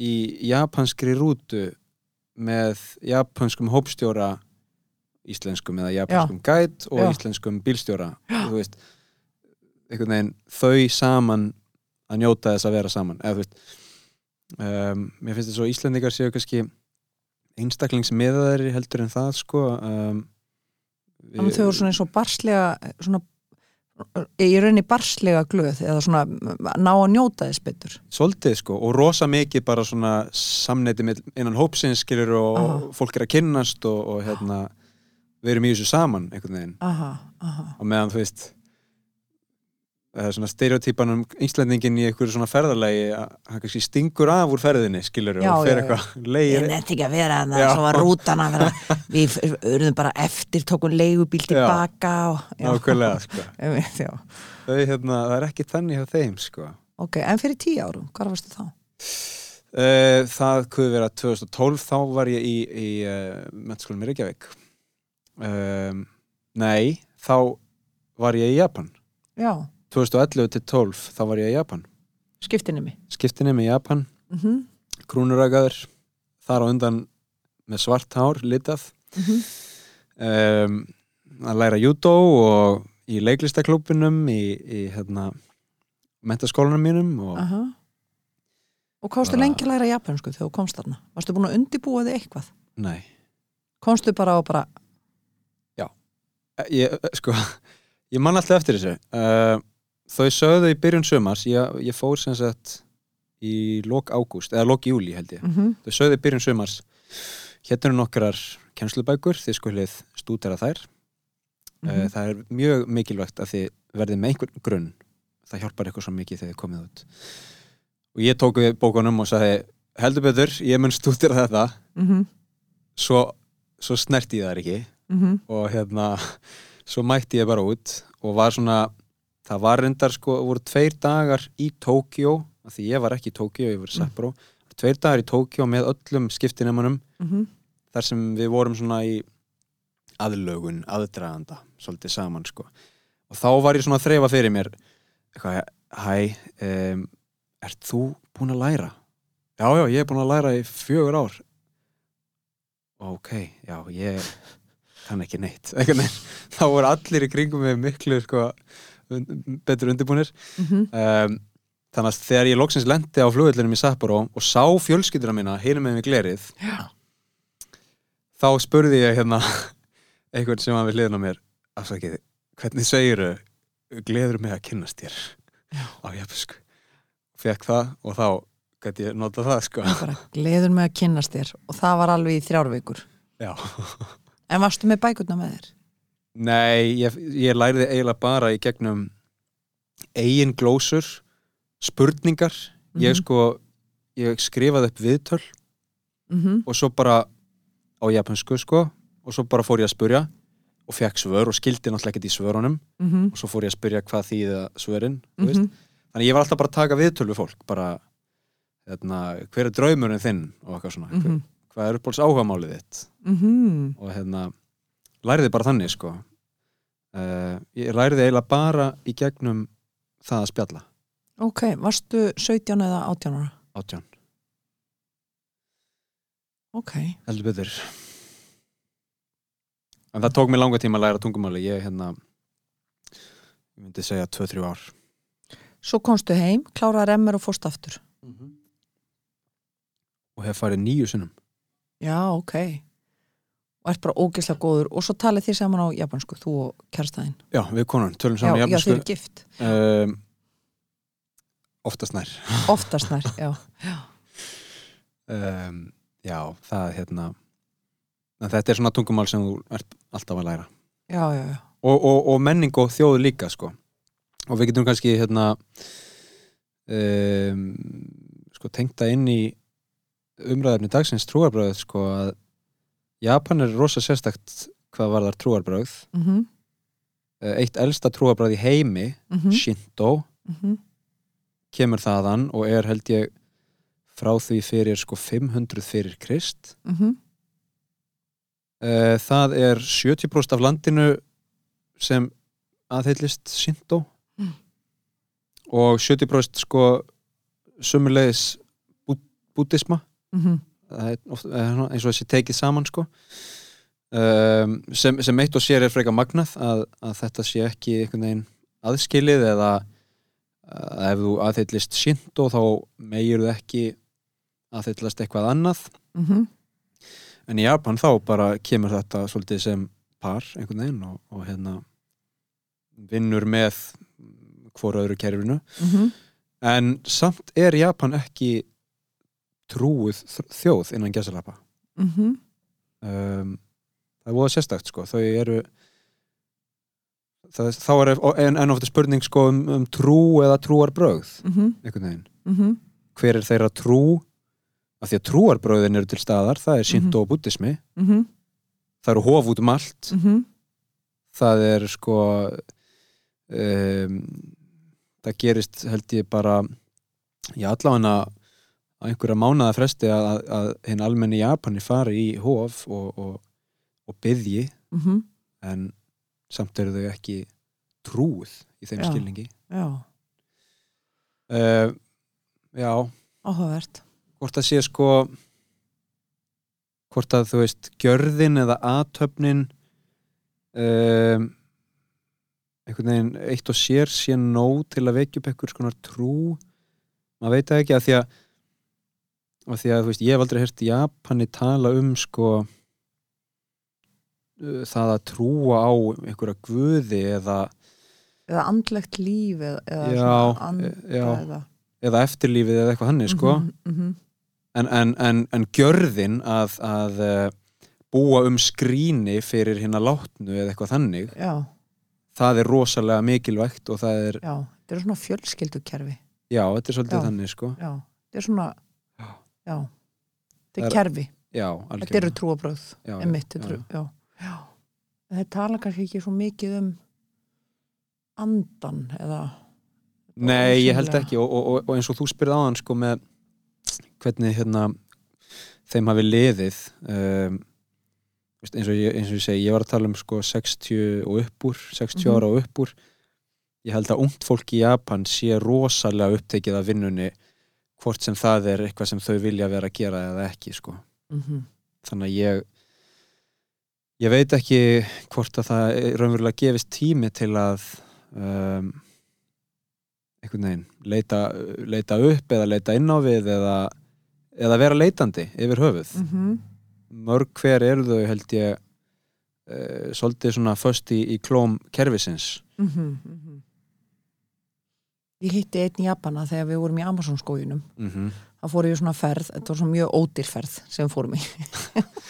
í japanskri rútu með japanskum hópstjóra íslenskum eða japanskum gæt og Já. íslenskum bílstjóra þú veist veginn þau saman að njóta þess að vera saman eða þú veist um, mér finnst þess að Íslendingar séu kannski einstaklingsmiðaðari heldur en það sko um, að þau eru svona eins og barslega svona í rauninni barslega glöð eða svona ná að njóta þess betur Svolítið sko og rosa mikið bara svona samneiti innan hópsins skilur og Aha. fólk er að kynnast og, og hérna við erum í þessu saman einhvern veginn. Aha, aha, og meðan þú veist það er svona stereotypan um Íslandingin í einhverju svona ferðarlegi að hann kannski stingur af úr ferðinni skilur Já, og fer já, já. eitthvað leigir nefndi ekki að vera þannig Já. að svo var rútan að vera við urðum bara eftir, tókum leigubíl tilbaka og, nákvæmlega sko. Þau hérna, það er ekki þannig hjá þeim sko. Ok, en fyrir tíu árum, hvað varstu þá? Uh, það kuði vera 2012 þá var ég í, í uh, mennskólum í Reykjavík um, Nei, þá var ég í Japan já, 2011 til 12 þá var ég í Japan skiptinni mig skiptinni með Japan, mm -hmm. krúnuragaður þar á undan með svart hár litað Mhm. um, að læra judo og í leiklistaklúbinum í, í hérna, mentaskólanum mínum og Aha. Og komstu Bara- lengi að læra japansku þegar þú komst þarna? Varstu búin að undibúa þig eitthvað? nei, Komstu bara og bara, ég, sko ég man alltaf eftir þessu. Uh, þau sögðu í byrjun sömars ég, ég fór sem sagt í lok ágúst, eða lok júli held ég. Mm þau sögðu í byrjun sömars hérna eru nokkrar kennslubækur? Þið skulið stúdera þær. Mm það er mjög mikilvægt að þið verðið með einhvern grunn. Það hjálpar ykkur svo mikið þegar þið komið út. Og ég tók við bókunum og sagði heldur betur, ég mun stúdera þetta. -hmm. svo, svo snerti ég þær ekki Mm og hérna svo mætti ég bara út og var svona það var reyndar sko, voru tveir dagar í Tókjó því ég var ekki í Tókjó, ég var í Sapporo. Tveir dagar í Tókjó með öllum skiptinemunum -hmm. þar sem við vorum svona í aðlögun, aðdraganda svolítið saman sko. Og þá var ég svona að þreifa fyrir mér eitthvað, hæ um, ert þú búin að læra? Já, já, ég er búin að læra í fjögur ár. Ok, já, ég kann ekki neitt. Þá voru allir í kringum með miklu sko, betur undirbúinir Mm um, þannig að þegar ég loksins lendi á flugvellinum í Sapporo og sá fjölskylduna mína hinum með mig glerið Já. þá spurði ég hérna einhvern sem var við hliðin á mér afsakið, hvernig segiru gleður mig að kynnast þér? Já. á japansku fekk það og þá gæti ég nota það sko. Gleður mig að kynnast þér. Og það var alveg í þrjár vikur. Já. En varstu með bækurna með þér? Nei, ég, ég læriði eiginlega bara í gegnum eigin glósur spurningar ég Mhm. sko, ég skrifaði upp viðtöl Mm og svo bara á japansku sko og svo bara fór ég að spurja og fekk svör og skildi náttúrulega ekkert í svörunum -hmm. og svo fór ég að spyrja hvað þýða svörin Mm mm -hmm. þannig ég var alltaf bara að taka viðtöl við fólk bara hérna, hver er draumurinn þinn og eitthvað svona Mm -hmm. hvað er uppbóls áhugamálið þitt Mm og hérna læriði bara þannig sko. Uh, ég læriði eiginlega bara í gegnum það að spjalla. Ok, varstu 17 eða 18 ára? átján, Ok, heldur betur. En það tók mér langa tíma að læra tungumáli ég hérna ég myndi segja 2-3 ár. Svo komstu heim, kláraði remmer og fórst aftur. Og hef farið nýju sinnum. Já, ok og ert bara ógeðslega góður. Og svo talið þið saman á japansku, þú og kærstæðin já, við konun, tölum Já, saman já, þið japansku eru gift. Um, oftast nær. Oftast nær, já um, já, það hérna en þetta er svona tungumál sem þú ert alltaf að læra. Já, já, já. Og, og, og menning og þjóð líka sko. og við getum kannski hérna um, sko tengta inn í umræðarni dagsins trúarbröð sko að Japan er rosa sérstakt hvað var þar trúarbröð mm -hmm. eitt elsta trúarbröð í heimi Mm Shinto kemur þaðan og er held ég frá því fyrir sko 500 fyrir Krist Mhm. Eh, það er 70% af landinu sem aðheilist Shinto Mm. og 70% sko sumulegis búddisma Mhm. Það er oft, eins og þessi tekið saman sko um, sem, sem eitt og sér er freka magnað að, að þetta sé ekki einhvern veginn aðskilið eða að ef þú aðheilist Shinto þá meir þú ekki aðheilast eitthvað annað Mhm. en í Japan þá bara kemur þetta svolítið sem par einhvern veginn og, og hérna vinnur með hvora öðru kerfinu Mhm. en samt er Japan ekki trúið þjóð innan gæsalapa Mhm. um, það er voða sérstakt sko þau eru það, þá er en, en ofta spurning sko um, um trú eða trúarbrögð Mhm. einhvern veginn Mhm. hver er þeirra trú af því að trúarbröðin eru til staðar það er Shinto og buddhismi Mhm. það eru hof út um allt Mhm. það er sko um, það gerist held ég bara í allavega á einhverja mánaða fresti að, að, að hinn almenni Japani fari í hof og, og, og byðji Mhm. en samt eru þau ekki trúið í þeim Já. skilningi. Já, uh, já, áhugavert. Hvort það sé sko hvort að þú veist gjörðin eða aðtöfnin um, einhvern veginn eitt og sér sé nóg til að vekja upp einhvers konar trú. Maður veit ekki að því að af því að þú veist, ég hef aldrei hert Japani tala um sko uh, það að trúa á einhverja guði eða, eða andlegt líf eða, eða Já, svona anda já. eða eða eftirlífið eða eitthvað hannig sko. Mhm, mhm. en, en, en, en gjörðin að, að uh, búa um skrýni fyrir hérna látnu eða eitthvað þannig já, það er rosalega mikilvægt og það er, já, þetta er svona fjölskyldukerfi. Já, þetta er svolítið þannig sko. Já, þetta er svona Já. þetta er er- kerfi. Já, þetta eru trúabröð þeir tala kannski ekki svo mikið um andan eða Nei, ég held ekki. Og, og, og, eins og þú spyrði áðan sko með hvernig hérna þeim hafi liðið um, eins, og ég, eins og ég segi, ég var að tala um sko 60 og upp úr 60 Mhm. ára og upp úr. Ég held að ungt fólk í Japan sé rosalega upptekið af vinnunni hvort sem það er eitthvað sem þau vilja vera að gera eða ekki sko. Mm þannig að ég ég veit ekki hvort að það er raunverulega gefist tími til að um, einhvern veginn leita, leita upp eða leita inn á við eða, eða vera leitandi yfir höfuð. -hmm. mörg hver eru þau held ég uh, svolítið svona föst í, í klóm kerfisins. Mhm, Ég hitti einn Japana þegar við vorum í Amazon skójunum mm það fór ég í svona ferð, þetta var svona mjög ódýr ferð sem fórum í.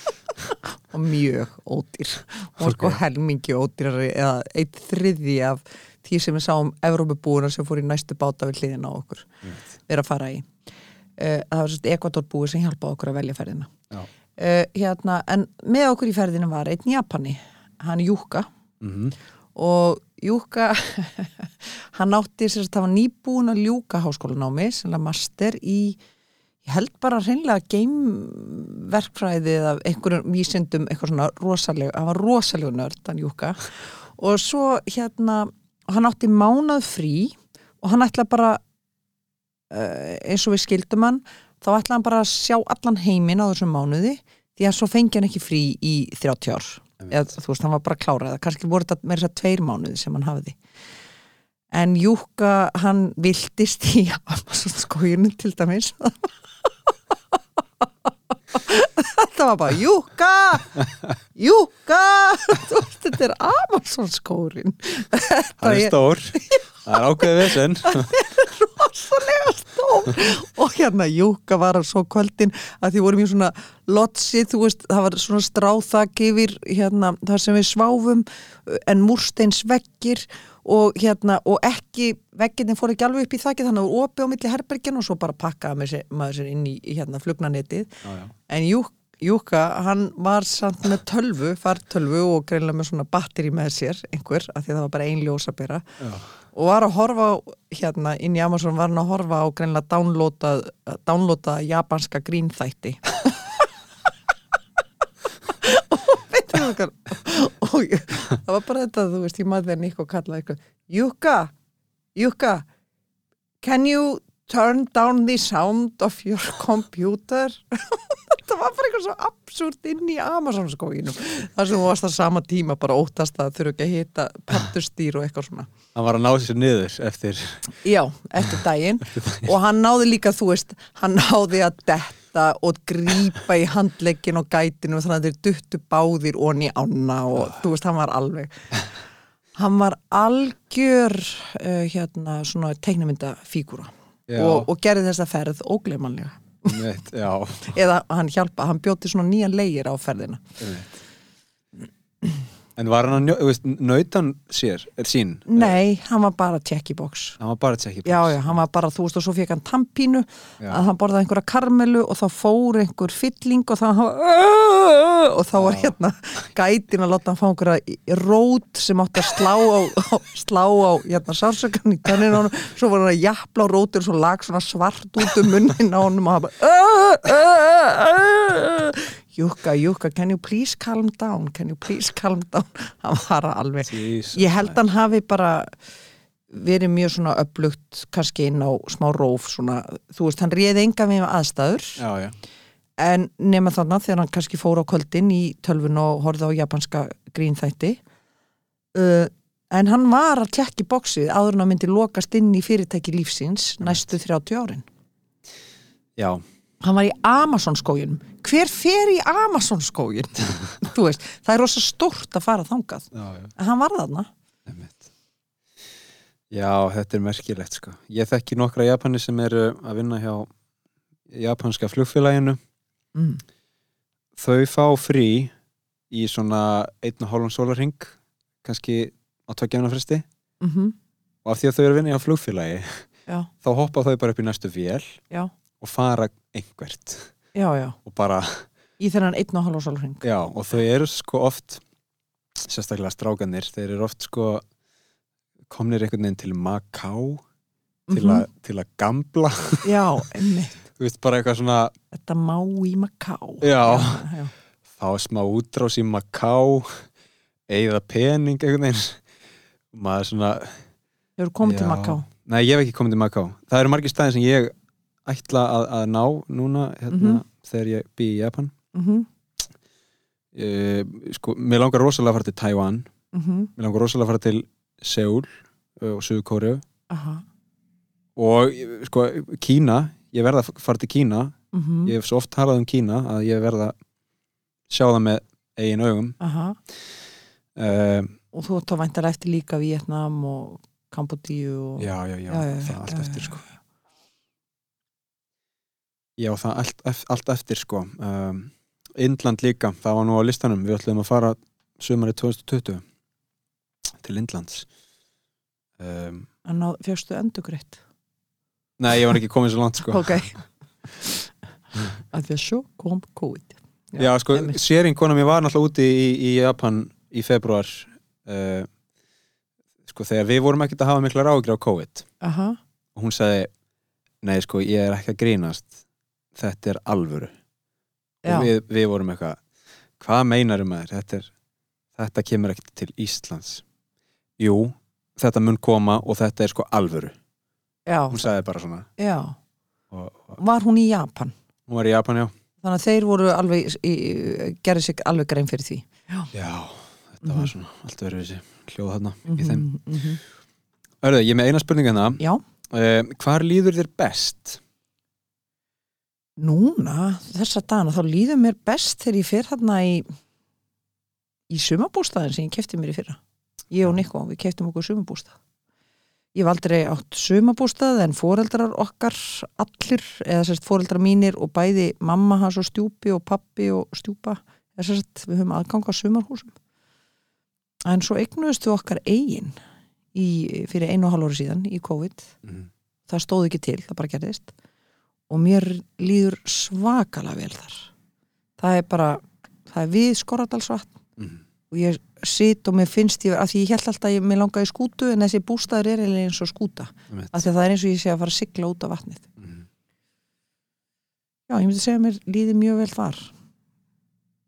Og mjög ódýr. Og sko Ok. helmingi ódýrari eða eitt þriði af því sem við sáum Evrópubúina sem fór í næstu báta við hliðina á okkur við erum að fara í. Uh, það var svona Ekvadorbúi sem hjálpaði okkur að velja ferðina. Uh, hérna, en með okkur í ferðinu var einn Japani hann Júka mm og Júka hann átti sér að það var nýbúin að ljúka háskólanámi er master í ég held bara hreinlega geimverkfræði eða einhverjum vísindum eitthvað svona rosalega, hann var rosalega nörd hann Júka. Og svo hérna, hann átti mánað frí og hann ætla bara uh, eins og við skildum hann þá ætla hann bara að sjá allan heiminn á þessum mánuði því að svo fengi hann ekki frí í 30 ár eða þú veist, hann var bara klárað kannski voru þetta meira þess að tveir mánuði sem hann hafði. En Júka hann viltist í Amazon skójunum til dæmis. Þetta var bara Júka Júka þetta er Amazon skórin hann er stór það er ákveðið vesen rosalega stór og hérna Júka var svo kvöldin að því vorum í svona lotsi, þú veist, það var svona stráþak yfir hérna, þar sem við sváfum en múrsteins veggir og hérna, og ekki vegginni fór ekki alveg upp í þakki þannig að það var opið á milli herbergin og svo bara pakkaði sér, maður sér inn í, hérna já. en Jú, Júka, hann var samt með tölvu, fartölvu og greinlega með svona batteri með sér einhver, af því að það var bara ein ljós að bera Já. Og var að horfa á, hérna inn í Amazon var hann að horfa á greinlega downloada, downloada japanska grínþætti. Og ég, það var bara þetta, þú veist, ég maður þegar Nico kallaði eitthvað, Júka Júka can you turn down the sound of your computer þetta var bara eitthvað svo absúrt inn í Amazon skóginum þar sem þú varst að sama tíma bara óttast að þurfa ekki að hita pattustýr og eitthvað svona. Hann var að ná sér niður eftir Já, eftir daginn. Og hann náði líka, þú veist, hann náði að detta og grípa í handlegin og gætinu þannig að þeir duttu báðir onni ána og þú veist, hann var alveg hann var algjör uh, hérna svona teiknumyndafígúra Já. og, og gerði þessa ferð ógleimanlega Já, eða hann hjálpa, hann bjóti svona nýjan leigir á ferðina einmitt. En var hann að veist, naut hann sér, er sín? Nei, hann var bara check-i-box Hann var bara að tjekki Já, já, hann var bara, þú veist, og svo fekk hann tampínu Já. að hann borðaði einhverja karmelu og þá fór einhver fylling og þá og þá var hérna gætin að láta hann fá einhverja rót sem átti að slá á, á slá á hérna sársökan í tönnin á hann svo var hann að jafla á rótir og svo lag svona svart út um munnin á honum og hann bara Júka, Júka, can you please calm down can you please calm down? Hann var alveg Jesus, ég held hann hafi bara verið mjög svona upplugt kannski inn á smá róf svona, þú veist, hann réði enga við aðstæður. Já, já, en nema þannig þegar hann kannski fór á kvöldin í tölvun og horfði á japanska grínþætti uh, en hann var að tjekki bóksið áður en að myndi lokast inn í fyrirtæki lífsins næstu 30 árin. Já, hann var í Amazon skóginum hver fer í Amazon skógin þú veist, það er rosa stórt að fara þangað já, já. en hann var þarna. Já, þetta er merkilegt sko. Ég þekki nokkra Japani sem eru að vinna hjá japanska flugfélaginu. mm. Þau fá frí í svona einn og hálfum sólarring, kannski á tveggjána fresti Mm og af því að þau eru að vinna hjá flugfélagi já, þá hoppa þau bara upp í næstu vél já, og fara einhvert. Já, já. Og bara, í þennan einn og halva sálring já, og þau eru sko oft sérstaklega strákanir, þeir eru oft sko komnir einhvern veginn til Macau til, Mhm. að, til að gambla. Já, einmitt, þú veist bara eitthvað svona þetta má í Maká Já. já, fá smá útrás í Macau eigða pening einhvern veginn. Maður svona hefur komið til. Maká nei ég hef ekki komið til Macau. Það eru margir staðir sem ég ætla að, að ná núna hérna, Mhm. þegar ég bý í Japan. Mm uh, sko, mér langar rosalega að fara til Taiwan. -hmm. mér langar rosalega að fara til Seúl uh, og Suðu aha. Og sko Kína ég verða að fara til Kína. Mm ég hef svo oft talað um Kína að ég verða að sjá það með eigin augum. Uh, og þú þá væntar eftir líka Vietnam og Kambodíu og... já, já, já, Já, já, það já, allt eftir sko já, það allt, allt eftir sko. Um, Indland líka, það var nú á listanum. Við ætlum að fara sumari 2020 til Indlands. Um, en á fjöxtu endugreitt nei, ég var ekki komið svo langt sko. Ok. Að því að svo kom COVID. Já, sko, einmitt. sérin konar mér var náttúrulega úti í, í Japan í februar uh, sko, þegar við vorum ekkert að hafa mikla ráðgjur á COVID. Aha, og hún sagði nei, sko, ég er ekki að grínast þetta er alvöru. Já, og við, við vorum eitthvað hvað meinar um maður? Þetta, er, þetta kemur ekkert til Íslands. Jú, þetta mun koma og þetta er sko alvöru. Já, hún sagði bara svona. Já. Og, og, var hún í Japan? Hún var í Japan, já. Þannig að þeir voru alveg gerði sig alveg grein fyrir því. Já, þetta Mhm. var svona allt verið þessi hljóð þarna í þeim. mm -hmm. Örðu, ég er með eina spurning hérna. Já, uh, hvar líður þér best? Núna þessa dagana þá líður mér best þegar ég fer hérna í í sumabústaðin sem ég kefti mér í fyrra. Ég og. Nikko, við keftum okkur sumabústað ég hef aldrei átt sumabústað en foreldrar okkar allir, eða sérst foreldrar mínir og bæði mamma hans og stjúpi og pappi og stjúpa eða sérst við höfum aðgang á sumarhúsum. En svo eignuðust við okkar eigin í, fyrir einu og hálf ári síðan í COVID. Mm. það stóð ekki til, það bara gerðist og mér líður svakalega vel þar. Það er bara, það er við Skorradalsvatn. Mm. og ég sit og mér finnst ég, að því ég held alltaf ég, mér langaði skútu en þessi bústæður er eins og skúta. Einmitt. af því að það er eins og ég sé að fara að sigla út af vatnið. Mm. já, ég myndi segja að mér líður mjög vel þar.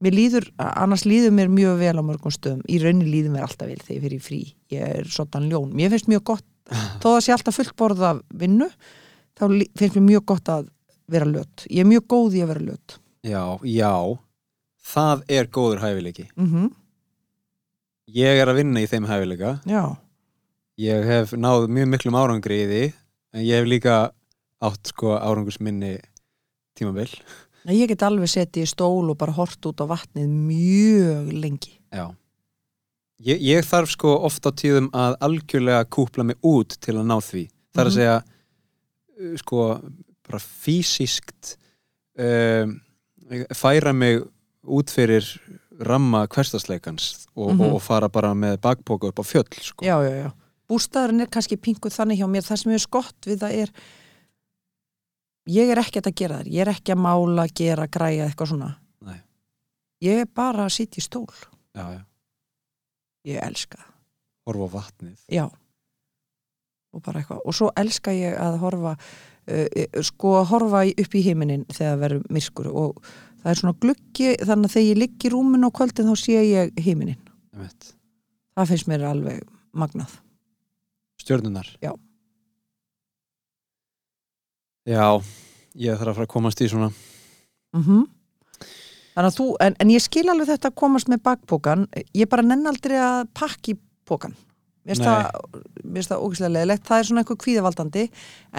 Mér líður, annars líður mér mjög vel á mörgum stöðum. Í raunin líður mér alltaf vel þegar ég fyrir í frí. Ég er svona ljón, mér finnst mjög gott þó að sé alltaf fullt borð af vinnu þá finnst mér mjög gott að vera lött ég er mjög góð í að vera lött já, já. Það er góður hæfileiki. Mm ég er að vinna í þeim hæfileika. Já, ég hef náð mjög miklum árangri í því en ég hef líka átt sko árangursminni tímabil. Nei, ég get alveg setið í stól og bara hort út á vatnið mjög lengi. Já. Ég, ég þarf sko oft á tíðum að algjörlega kúpla mig út til að ná því. Það er að Mhm. segja sko bara fysiskt um, færa mig út fyrir ramma hverstasleikans og, Mhm. og, og fara bara með bakpoka upp á fjöll sko. já, já, já, bústæðurinn er kannski pinguð þannig hjá mér, það sem er skott við það er ég er ekkert að gera þær, ég er ekki að mála gera, græja, eitthvað svona Nei. ég er bara að sitja í stól já, já. ég elska það, horfa á vatnið já og bara eitthvað, og svo elska ég að horfa uh, sko að horfa upp í heiminin þegar verður myrkur. Og það er svona gluggi þannig að þegar ég ligg í rúmin á kvöldin þá sé ég heiminin, það finnst mér alveg magnað. Stjörnunar Já. já, ég þarf að fara að komast í svona. Mm Þannig að þú, en, en ég skil alveg þetta að komast með bakpókan, ég bara nenn aldrei að pakki pókan. Mér finnst það, ógæslega leðilegt það er svona einhver kvíðavaldandi.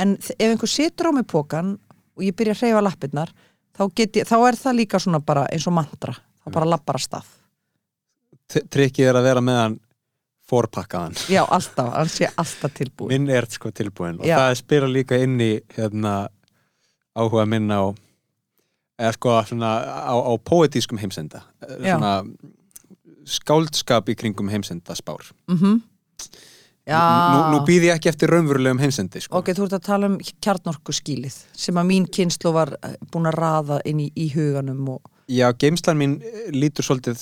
En ef einhver situr á mig pókan og ég byrja að hreyfa lappirnar þá, ég, þá er það líka svona bara eins og mantra. Þá bara lappar að stað. T- Trikkið er að vera með hann forpakkaðan. Já, alltaf, hann sé alltaf tilbúin Minn er sko tilbúin og Já. það spila líka inn í hérna, áhuga minn á eða sko svona á, á poetískum heimsenda. Svona skáldskap í kringum heimsenda spár mm já, Nú, nú býð ég ekki eftir raunverulegum heimsendi sko. ok, þú ert að tala um kjarnorku skílið sem að mín kynslu var eh, búin að raða inn í, í huganum og Já, geimslan mín eh, lítur svolítið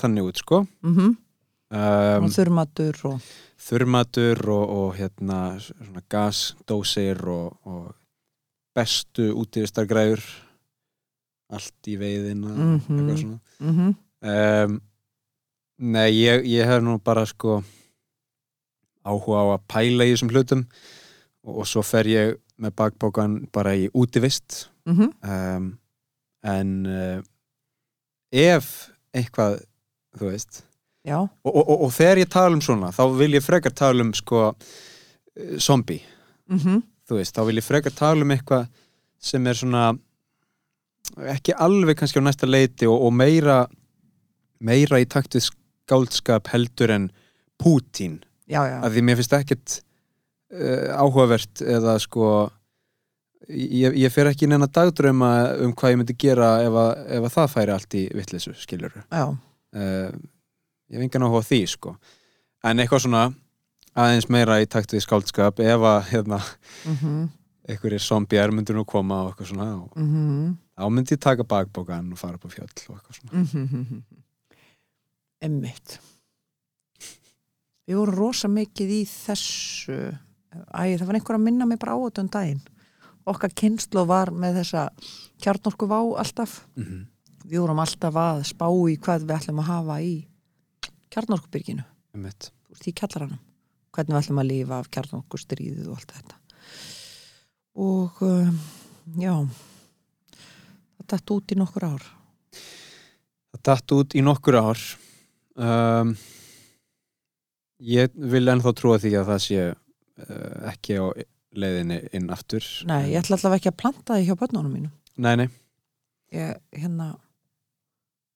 þannig út sko. Mm um, og þurrmatur og þurrmatur og, og hérna gasdósir og, og bestu útíðistargræður allt í veiðina Mhm. eitthvað svona. Mm um, Nei, ég, ég hef nú bara sko áhuga á að pæla í þessum hlutum og, og svo fer ég með bakbókan bara í útivist. -hmm. um, en uh, ef eitthvað þú veist og, og, og, og þegar ég tala um svona þá vil ég frekar tala um sko eh, zombie, mm þú veist þá vil ég frekar tala um eitthvað sem er svona ekki alveg kannski á næsta leiti og, og meira meira í takt við skáldskap heldur en Pútín, já, já. Af því mér finnst ekkert uh, áhugavert eða sko ég, ég fer ekki neina dagdrauma um hvað ég myndi gera ef að, ef að það færi allt í vitleysu skiljuru já, uh, ég hef engan áhuga því sko. En eitthvað svona aðeins meira í takt við skáldskap ef að hérna, mm einhverjir zombjar myndur nú koma og eitthvað svona og -hmm. þá myndi ég taka bakbókan og fara upp á fjöll og eitthvað svona. Mhm. Emmitt Við vorum rosa mikið í þessu Æ, það var einhver að minna mig bara á þetta um daginn. Okkar kynslu var með þessa kjarnorku vá alltaf. Mm -hmm. Við vorum alltaf að spá í hvað við ætlum að hafa í kjarnorkubyrginu. Í kjallaranum. Hvernig við ætlum að lifa af kjarnorku stríðið og allt þetta. Og um, já Það datt út í nokkur ár. Það datt út í nokkur ár. Um, ég vil ennþá trúa því að það sé uh, ekki á leiðinni inn aftur Nei, ég ætla allavega ekki að planta því hjá börnunum mínum. Nei, nei, ég, hérna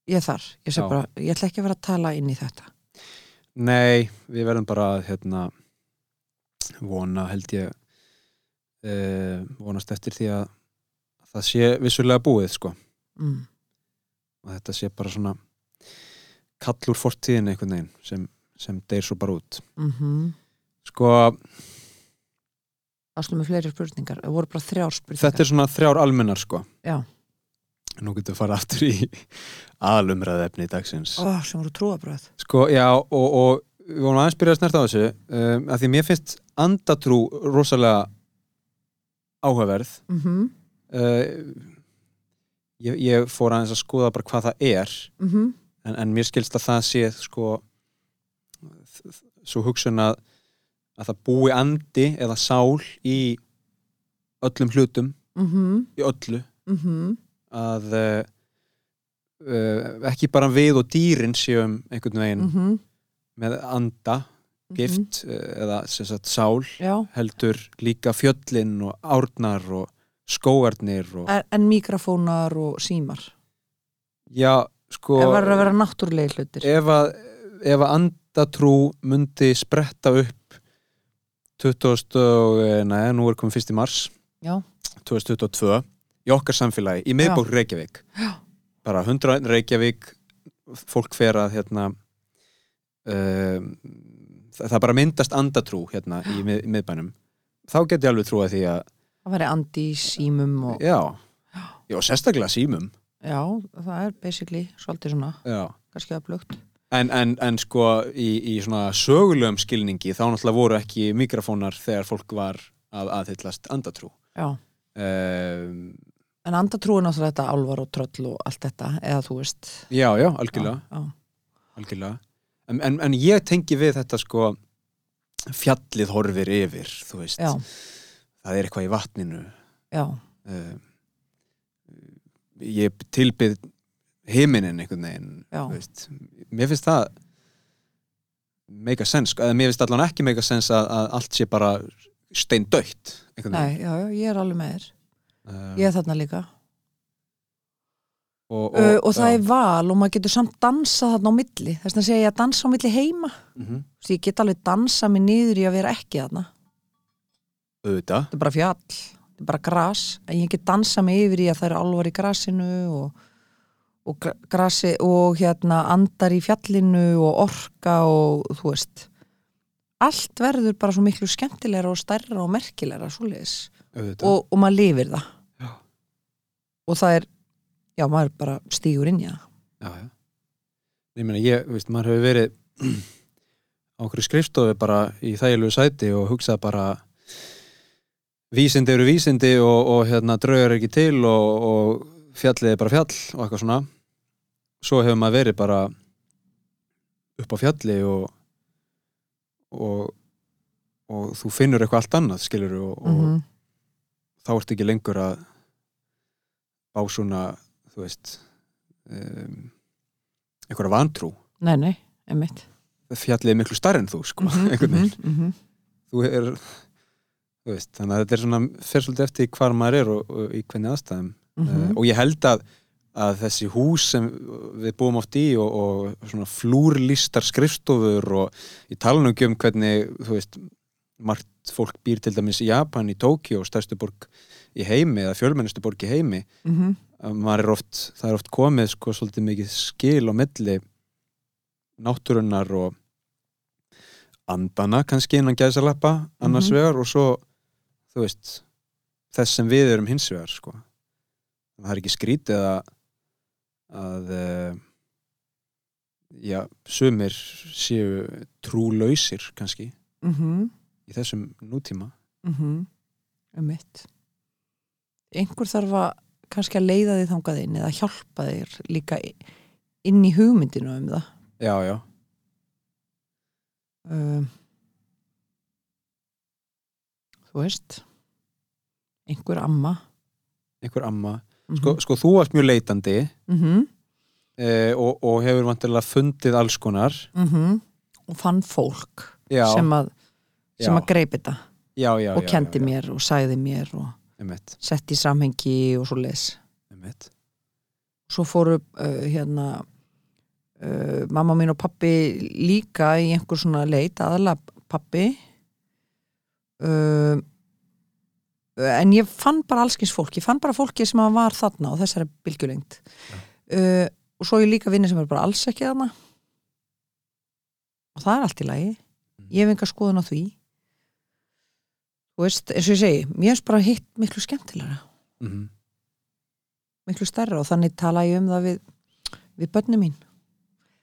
ég þar, ég, sé Já. bara, ég ætla ekki að vera að tala inn í þetta. Nei, við verðum bara að hérna vona held ég uh, vonast eftir því að það sé vissulega búið sko. Mm. og þetta sé bara svona kall úr fortíðin einhvern veginn sem, sem deyr svo bara út. Mm sko, Áslu með fleiri spurningar, það voru bara þrjár spurningar. þetta er svona þrjár almennar sko. Já, nú getum við fara aftur í aðalumræðefni dagsins. Ó, sem voru trúabröð sko, já, og, og við vorum aðeins byrjað að snerta á þessu um, að því mér finnst andatrú rosalega áhugaverð. Mm -hmm. uh, ég, ég fór aðeins að skoða bara hvað það er. Mm en, en mér skilst að það sé sko svo hugsun að að það búi andi eða sál í öllum hlutum -hmm. í öllu Mm að uh, ekki bara við og dýrin séum einhvern veginn -hmm. með anda, gift uh, eða sem sagt sál Já, heldur líka fjöllin og árnar og skóarnir og en, en mikrofónar og símar. Já, sko Það verður að vera náttúrulegi hlutir. Ef að, ef að andatrú myndi spretta upp 20. og, eh, nei, nú er komið fyrst í mars. Já, 2022 í okkar samfélagi, í miðbók Reykjavík. Já. bara 100 Reykjavík fólk fer að hérna um, það, bara myndast andatrú hérna í, mið, miðbænum. Þá get ég alveg trúa því að það væri andi í símum og já, já sérstaklega símum. Já, það er basically svolítið svona, já. kannski öflugt En, en, en sko í, í svona sögulegum skilningi þá náttúrulega voru ekki mikrofónar þegar fólk var að aðhyllast andatrú Já, um, en andatrú er náttúrulega þetta álvar og tröll og allt þetta, eða þú veist. Já, já, algjörlega, Já, algjörlega. En, en, en ég tengi við þetta sko fjallið horfir yfir, þú veist. Já, það er eitthvað í vatninu. Já, um, ég tilbyð himinin einhvern veginn mér finnst það make a sense, eða mér finnst allan ekki make a sense að, að allt sé bara steindautt Nei, já, já, ég er alveg með þér. Um, Ég er þarna líka. Og, og, uh, og það er val og maður getur samt dansa þarna á milli. Þess vegna segja ég að dansa á milli heima. Mm -hmm. Þess, ég get alveg dansa mig niður í að vera ekki þarna. Þetta er bara fjall, þetta er bara gras. En ég get dansa mig yfir í að það eru álvar í grasinu og, og gra- grasi og hérna andar í fjallinu og orka og þú veist allt verður bara svo miklu skemmtilegra og stærra og merkilegra og, og maður lifir það. Já. og það er já, maður bara stígur inn í það. Já, já. ég meina, ég, veist, maður hefur verið á okkur skrifstofu bara í þægilegu sæti og hugsað bara vísindi eru vísindi og, og hérna draugar ekki til og, og fjallið er bara fjall og eitthvað svona svo hefur maður verið bara upp á fjalli og og, og þú finnur eitthvað allt annað skilur og, og Mhm. þá ertu ekki lengur að bá svona þú veist um, einhverja vantrú. Nei, nei, einmitt. Fjallið er miklu starri en þú sko, Mhm, einhvern veginn. mhm, mhm. þú er þú veist, þannig að þetta er svona fer svolítið eftir hvar maður er og, og í hvernig aðstæðum. Uh, og ég held að, að þessi hús sem við búum oft í og, og svona flúrlistar skrifstofur og nú ekki um hvernig þú veist, margt fólk býr til dæmis í Japan, í Tókíó, stærstu borg í heimi eða fjölmennustu borg í heimi að maður er oft, það er oft komið sko svolítið mikið skil á milli náttúrunnar og andana kannski innan gæðsalappa annars Mhm. vegar og svo þú veist þess sem við erum hins vegar sko það er ekki skrítið að að uh, já, sumir séu trúlausir kannski Mhm. í þessum nútíma Mhm. Einmitt. Einhver þarf að kannski að leiða þig þangað inn eða hjálpa þér líka inn í hugmyndinu um það. já, já, Um, þú veist, einhver amma. einhver amma Mm sko, sko þú varst mjög leitandi -hmm. eh, og, og hefur vantilega fundið alls konar. Og fann fólk já, sem að, að greip þetta. Og já, kendi mér og sagði mér og Einmitt, setti í samhengi og svo les. einmitt. svo fóru uh, hérna uh, mamma mín og pappi líka í einhver svona leit aðalega pappi uh, en ég fann bara allskins fólk, ég fann bara fólki sem var þarna og þessari bylgjulengt uh, og svo ég líka vinni sem er bara alls ekki þarna. Og það er allt í lagi. Ég hef enga skoðun á því. Þú veist, eins og ég segi mér finnst bara hitt miklu skemmtilega Mm miklu stærra og þannig tala ég um það við, við börnum mín.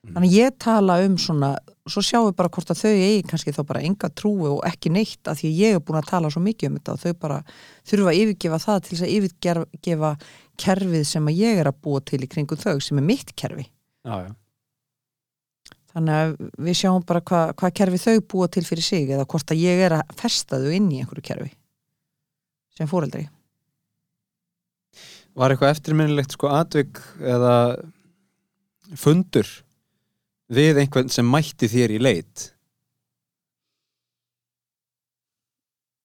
Mhm. þannig ég tala um svona svo sjáum við bara hvort að þau eigi kannski þá bara enga trúi og ekki neitt að því ég er búin að tala svo mikið um þetta og þau bara þurfa að yfirgefa það til þess að yfirgefa kerfið sem að ég er að búa til í kringum þau sem er mitt kerfi. Já, já, þannig að við sjáum bara hvað hva kerfi þau búa til fyrir sig eða hvort að ég er að festa þau inn í einhverju kerfi sem fóreldri Var eitthvað eftirminnilegt sko atvik eða fundur við einhvern sem mætti þér í leit.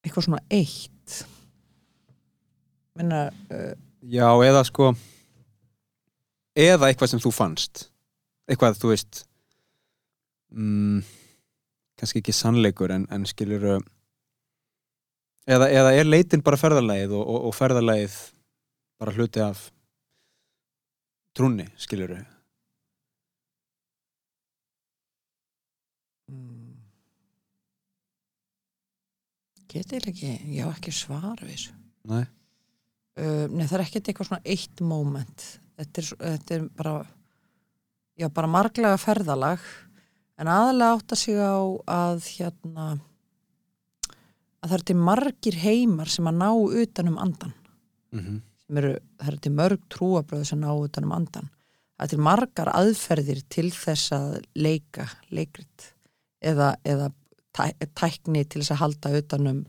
Eitthvað svona eitt. Menna uh, Já, eða sko eða eitthvað sem þú fannst. Eitthvað, þú veist mm, kannski ekki sannleikur en, en skilur eða, eða er leitin bara ferðalagið og, og, og ferðalagið bara hluti af trúnni, skilur Geti ég ekki, ég á ekki svar við þessu. Nei, Uh, nei, það er ekkert eitthvað svona eitt moment. Þetta er, þetta er bara, já, bara marglega ferðalag, en aðalega átt að sig á að hérna, að það er til margir heimar sem að ná utan um andan. mm sem eru, það eru til mörg trúabröð sem ná utan um andan. Það er til margar aðferðir til þess að leika, leikrit eða, eða tæ, tækni til þess að halda utan um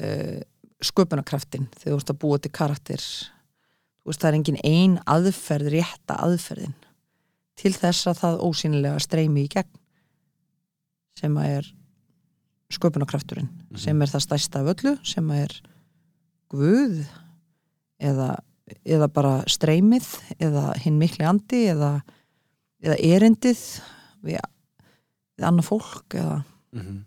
uh, sköpunarkraftin þegar þú ert að búa til karakter. Þú veist það er engin ein aðferð rétta aðferðin til þess að það ósýnilega streymi í gegn sem að er sköpunarkrafturinn sem er það stærsta af öllu sem að er Guð eða, eða bara streymið eða hinn mikli andi eða, eða erindið við, við annað fólk eða Mhm.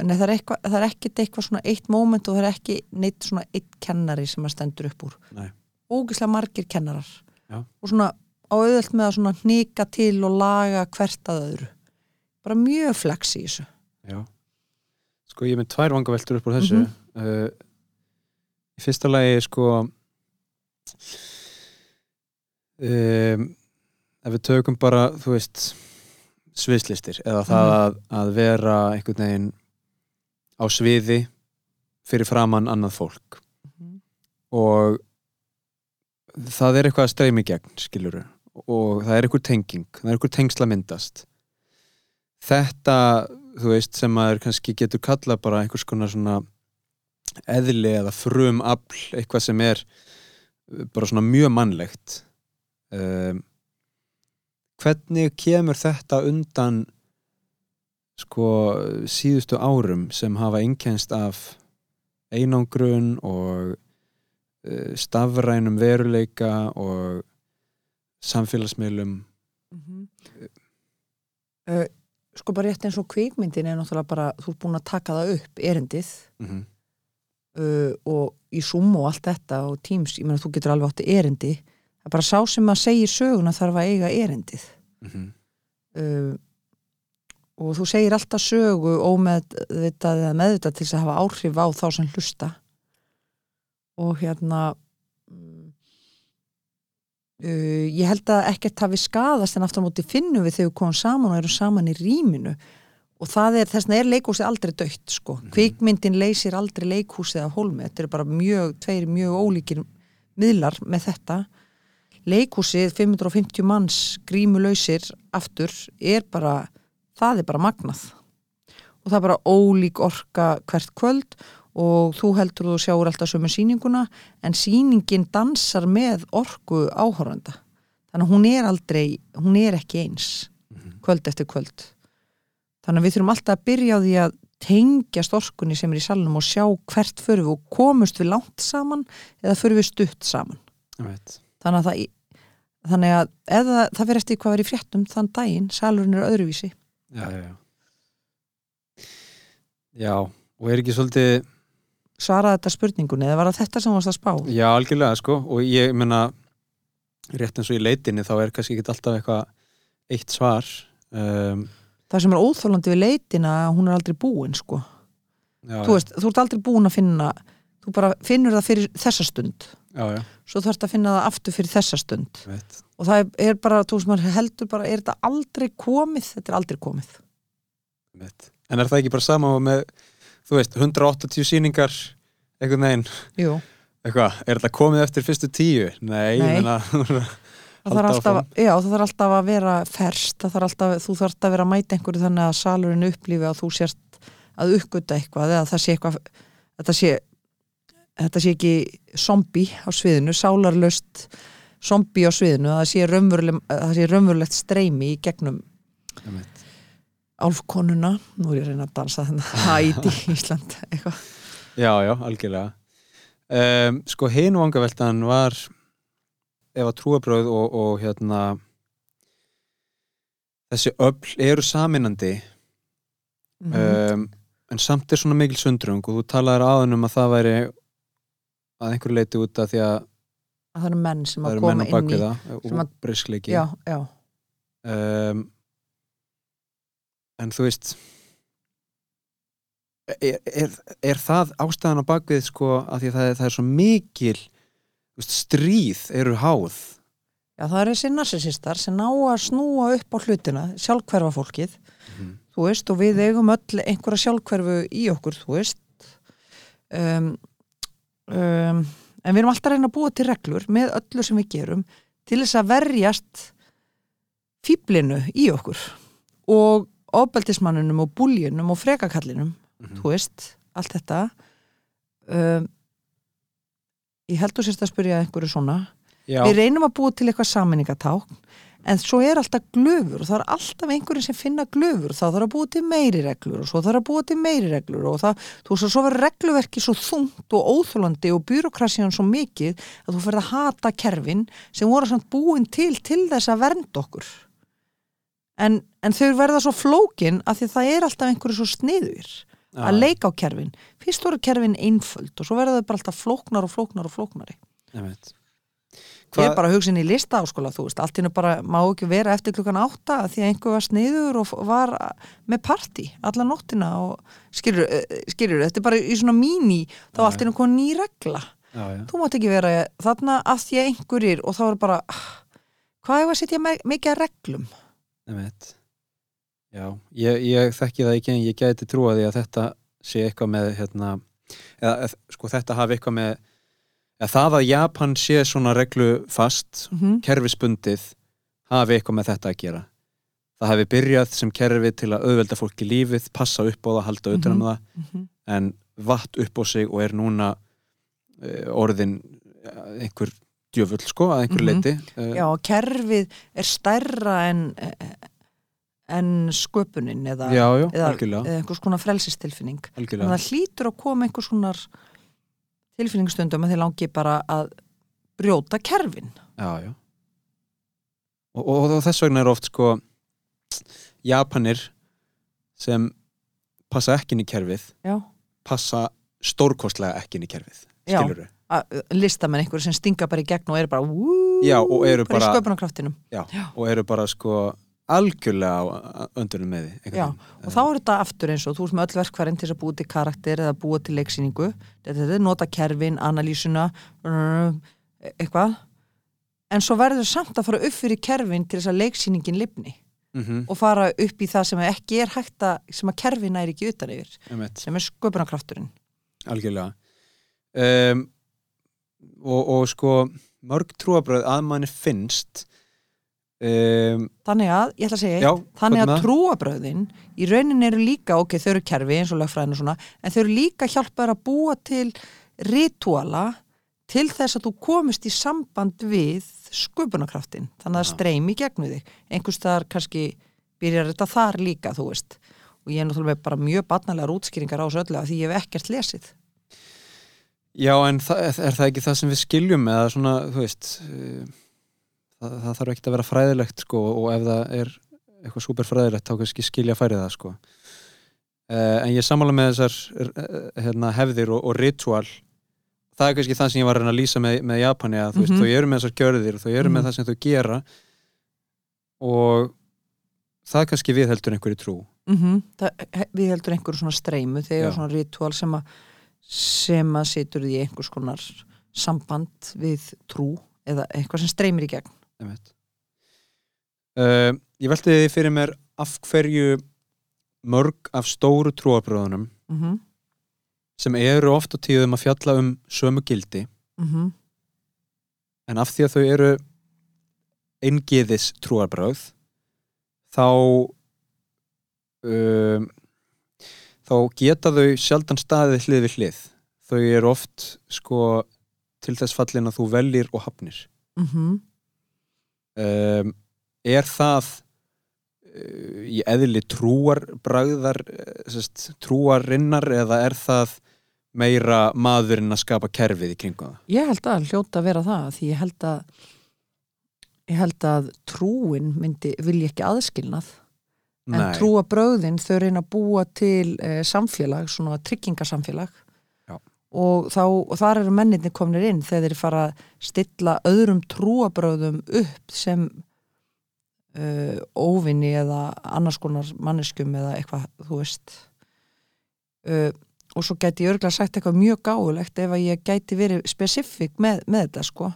en það er, eitthva, það er ekkit eitthvað svona eitt moment og það er ekki neitt svona eitt kennari sem að stendur upp úr ógislega margir kennarar Já. og svona á auðvöld með að svona hnika til og laga hvert að öðru bara mjög flex í þessu Já. Sko ég er með tvær vangaveltur upp úr þessu. Mhm. uh, í fyrsta lagi sko um, ef við tökum bara, þú veist sviðslistir eða það Mhm. að, að vera einhvern veginn á sviði fyrir framann annað fólk Mhm. og það er eitthvað að streymi gegn, skiluru og það er eitthvað tenging, það er eitthvað tengsla myndast þetta, þú veist, sem maður kannski getur kallað bara einhvers konar svona eðli eða frum afl, eitthvað sem er bara svona mjög mannlegt um, hvernig kemur þetta undan sko síðustu árum sem hafa einkennst af einangrun og uh, stafrænum veruleika og samfélagsmiðlum Mhm. uh, sko bara rétt eins og kvikmyndin er náttúrulega bara, þú ert búin að taka það upp erindið mm -hmm. uh, og í Zoom og allt þetta og Teams, ég meina þú getur alveg átti erindi það er bara sá sem að segja söguna þarf að eiga erindið. Uh, og þú segir alltaf sögu ómeðvitað eða meðvitað til þess að hafa áhrif á þá sem hlusta. Og hérna mm, uh, ég held að ekkert hafi skadast en aftur á móti finnum við þegar við komum saman og erum saman í rýminu. Og það er, þess vegna er leikhúsið aldrei dött sko, kvikmyndin leysir aldrei leikhúsið af hólmi, þetta er bara mjög tveir mjög ólíkir miðlar með þetta leikhúsið 550 manns grímulausir aftur er bara það er bara magnað. Og það er bara ólík orka hvert kvöld og þú heldur þú sjáur alltaf sömu sýninguna en sýningin dansar með orku áhorfanda þannig að hún er aldrei, hún er ekki eins kvöld eftir kvöld. Þannig að við þurfum alltaf að byrja á því að tengjast orkunni sem er í salnum og sjá hvert förum við og komust við langt saman eða förum við stutt saman þannig að það þannig að eða það fyrir eftir hvað er í fréttum þann daginn, salurinn er öðruvísi. Já, já, já. Já, og er ekki svolítið svaraði þetta spurningunni eða var það þetta sem varst að spá? já, algjörlega, sko, og ég menna rétt eins og í leitinni þá er kannski ekki alltaf eitthvað eitt svar um, það sem er óþólandi við leitina hún er aldrei búin sko. Já, þú veist, þú ert aldrei búin að finna þú bara finnur það fyrir þessa stund já, já, svo þarfst að finna það aftur fyrir þessa stund. Veit og það er bara, þú veist, maður heldur bara er þetta aldrei komið, þetta er aldrei komið. Mitt. En er það ekki bara sama með, þú veist, 180 sýningar einhvern veginn, Jú, eitthvað, er þetta komið eftir fyrstu tíu? Nei, Nei. meina það þarf alltaf, já, það þarf alltaf að vera ferst, það þarf alltaf, þú þarf að vera að mæta einhverju þannig að salurinn upplífi að þú sért að uppgöta eitthvað eða það sé eitthvað þetta sé, þetta sé ekki zombi á sviðinu, sálarlöst zombi á sviðinu, að það sé, það sé raunverulegt streymi í gegnum álfkonuna, nú er ég að reyna að dansa þennan hæti í Ísland eitthvað. Já, já, algjörlega. Um, Sko, hinn vangaveltan var ef að trúabröð og, og hérna þessi öll eru saminandi Mhm. um, en samt er svona mikil sundrung og þú talaðir aðan um að það væri að einhverju leiti út af því að að það eru menn sem að koma inn í sem að- briskleiki já, já, um, en þú veist er, er, er það ástæðan á bakvið sko að því að það er, það er svo mikil veist, stríð eru háð? Já, það eru þessi narsisistar sem ná að snúa upp á hlutina sjálfhverfa fólkið Mhm. þú veist, og við eigum öll einhverja sjálfhverfu í okkur, þú veist. Um, um, en við erum alltaf að reyna að búa til reglur með öllu sem við gerum til þess að verjast fýblinu í okkur og ofbeldismannunum og búljunum og frekakallinum Mhm. þú veist, allt þetta. Um, ég held þú sérst að spyrja einhverju svona. Já, við reynum að búa til eitthvað saminningatákn en svo er alltaf glöfur og það er alltaf einhverjum sem finna glöfur. Þá þarf að búa til meiri reglur og svo þarf að búa til meiri reglur og það, þú veist að svo verður regluverki svo þungt og óþólandi og byrokrasíðan svo mikið að þú fyrir að hata kerfin sem voru samt búin til til þess að vernda okkur. En, en þau verða svo flókin að því það er alltaf einhverju svo sniður að leika á kerfin. Fyrst voru kerfin einföld og svo verða þau bara alltaf flóknar og flóknar og flóknari. Ég veit. Ég er bara inn í lista áskóla, þú veist, allt innu bara má ekki vera eftir klukkan átta því að einhver var sniður og var með party alla nóttina og skilur, skilur þetta er bara í svona mini þá allt innu kom ný regla Já, já. þú mátt ekki vera þarna að því að einhverjir og þá er bara ah, hvað er að setja mikið að reglum veit. Já, ég, ég þekki það ekki en ég gæti trúa því að þetta sé eitthvað með hérna, eða eð- sko þetta hafi eitthvað með eða það að Japan sé svona reglu fast, mm -hmm. kerfisbundið hafi eitthvað með þetta að gera það hafi byrjað sem kerfi til að auðvelda fólki lífið, passa upp á það halda utan um Mhm. það, en vatt upp á sig og er núna uh, orðin eh, einhver djöfull sko að einhver Mhm. leiti uh, Já, og kerfið er stærra en en sköpunin eða, já, já, eða, einhvers konar frelsistilfinning þannig að það hlýtur að koma einhvers konar tilfinningstundum að þeir langi bara að brjóta kerfin. Já, já. Og, og, og þess vegna er oft sko Japanir sem passa ekki inn í kerfið Já, passa stórkostlega ekki inn í kerfið Já. skilur að, listamenn einhverju sem stinga bara í gegn og eru bara, wú, Já, og eru bara, sköpunarkraftinum? Og eru bara sko algjörlega á öndunum með því Já, og þá er þetta aftur eins og þú ert með öll verkfærin til að búa til karakter eða búa til leiksýningu. Þetta er nota kerfin, analýsuna eitthvað. En svo verður samt að fara upp fyrir kerfin til þess að leiksýningin lifni Mhm, og fara upp í það sem ekki er hægt að sem að kerfin er ekki utan yfir einmitt, sem er sköpunarkrafturinn. Algjörlega. Um, og, og sko mörg trúabröð að manni finnst um, þannig að, ég ætla að segja já, þannig að trúabröðin í raunin eru líka, ok, þau eru kerfi eins og lögfræðin og svona, en þau eru líka hjálpaður að búa til rituala til þess að þú komist í samband við sköpunarkraftin þannig að það streymi í gegnum þig. Einhvers staðar kannski byrjar þetta þar líka, þú veist. Og ég er náttúrulega bara mjög barnalegar útskýringar á þessu öllu af því ég hef ekkert lesið. Já, en það, er það ekki það sem við skiljum eða svona, þú veist það, það þarf ekki að vera fræðilegt sko og ef það er eitthvað súper fræðilegt þá kannski skilja færið það sko uh, en ég sammála með þessar uh, hérna, hefðir og, og ritual það er kannski það sem ég var að lýsa með, með Japani að þú veist, Mhm. þau eru með þessar gjörðir þau eru Mhm. með það sem þau gera og það kannski viðheldur einhverju trú mm það, við heldur einhverju svona streymu þegar svona ritual sem að sem að situr því einhvers konar samband við trú eða eitthvað sem streymir í gegn. Uh, ég velti því fyrir mér af hverju mörg af stóru trúabröðunum mm -hmm. sem eru oft á tíðum að fjalla um sömu gildi Mm en af því að þau eru eingiðis trúarbröð þá um, þá geta þau sjaldan staðið hlið við hlið þau eru oft sko til þess fallin að þú veljir og hafnir -hmm. Um, er það uh, í eðli trúarbragðar eh, sest, trúarinnar eða er það meira maðurinn að skapa kerfið í kringum það Ég held að hljóta að vera það því ég held að ég held að trúin myndi vilja ekki aðskilnað en Nei. trúa bröðin þau reyna að búa til eh, samfélag, svona tryggingasamfélag. Og, þá, og þar eru menninni komnir inn þegar þeir fara að stilla öðrum trúabröðum upp sem uh, óvinni eða annars konar manneskjum eða eitthvað, þú veist. Uh, og svo gæti ég örgulega sagt eitthvað mjög gáulegt ef að ég gæti verið spesifik með, með þetta sko.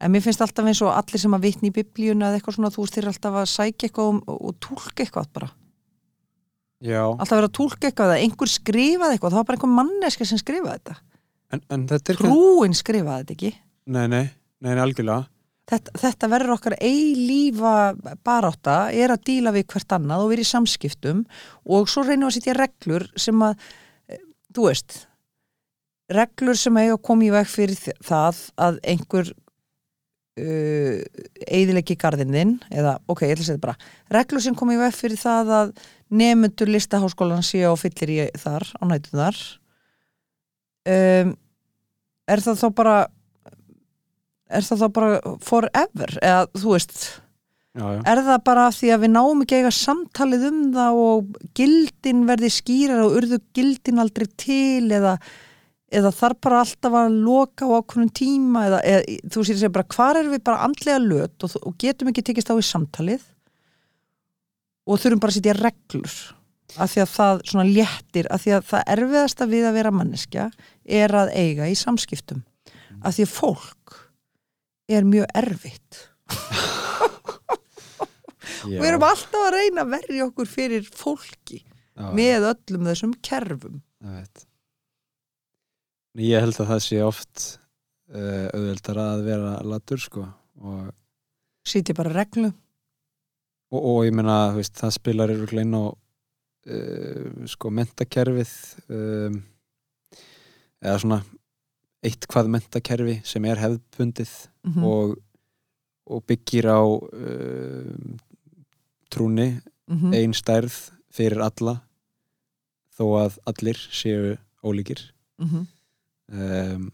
En mér finnst alltaf eins og allir sem að vitni í biblíuna eða eitthvað svona, þú eru alltaf að sækja eitthvað og, og tólka eitthvað bara Já, alltaf vera að tólka eitthvað eða einhver skrifaði eitthvað, það var bara einhver manneska sem skrifaði þetta. En, en þetta trúin skrifaði þetta ekki. Nei, nei, nei, algjörlega. Þetta, þetta verður okkar eilífa barátta er að díla við hvert annað og vera í samskiptum. Og svo reynum við að setja reglur sem að eh, þú veist reglur sem eiga að koma í veg fyrir það að einhver uh, eigðilegi garðinn þinn eða, ok, ég ætla að segja þetta bara. Reglur sem kom í veg fyrir það að nefnendur listaháskólan sé og fyllir í þar á nætum þar. Um, er það þá bara er það þá bara forever? Eða þú veist já, já, er það bara því að við náum ekki eiga samtalið um það og gildin verði skýrar og urðu gildin aldrei til eða, eða þarf bara alltaf að loka á ákveðnum tíma eða, eða þú sér segja bara hvar erum við bara andlega löt og, og getum ekki tekist á í samtalið og þurfum bara að setja reglur af því að það svona léttir af því að það erfiðasta við að vera manneskja er að eiga í samskiptum. Af því að fólk er mjög erfitt. Já, við erum alltaf að reyna að verja okkur fyrir fólki já, með öllum þessum kerfum. Ég held að það sé oft uh, auðveldara að vera latur sko og, sitja bara reglu og, og ég veist, það spilar eru inn á uh, sko mentakerfið um, eða svona eitt hvað mentakerfi sem er hefðbundið mm og, og byggir á um, trúni -hmm. ein stærð fyrir alla þó að allir séu ólíkir Mhm. um,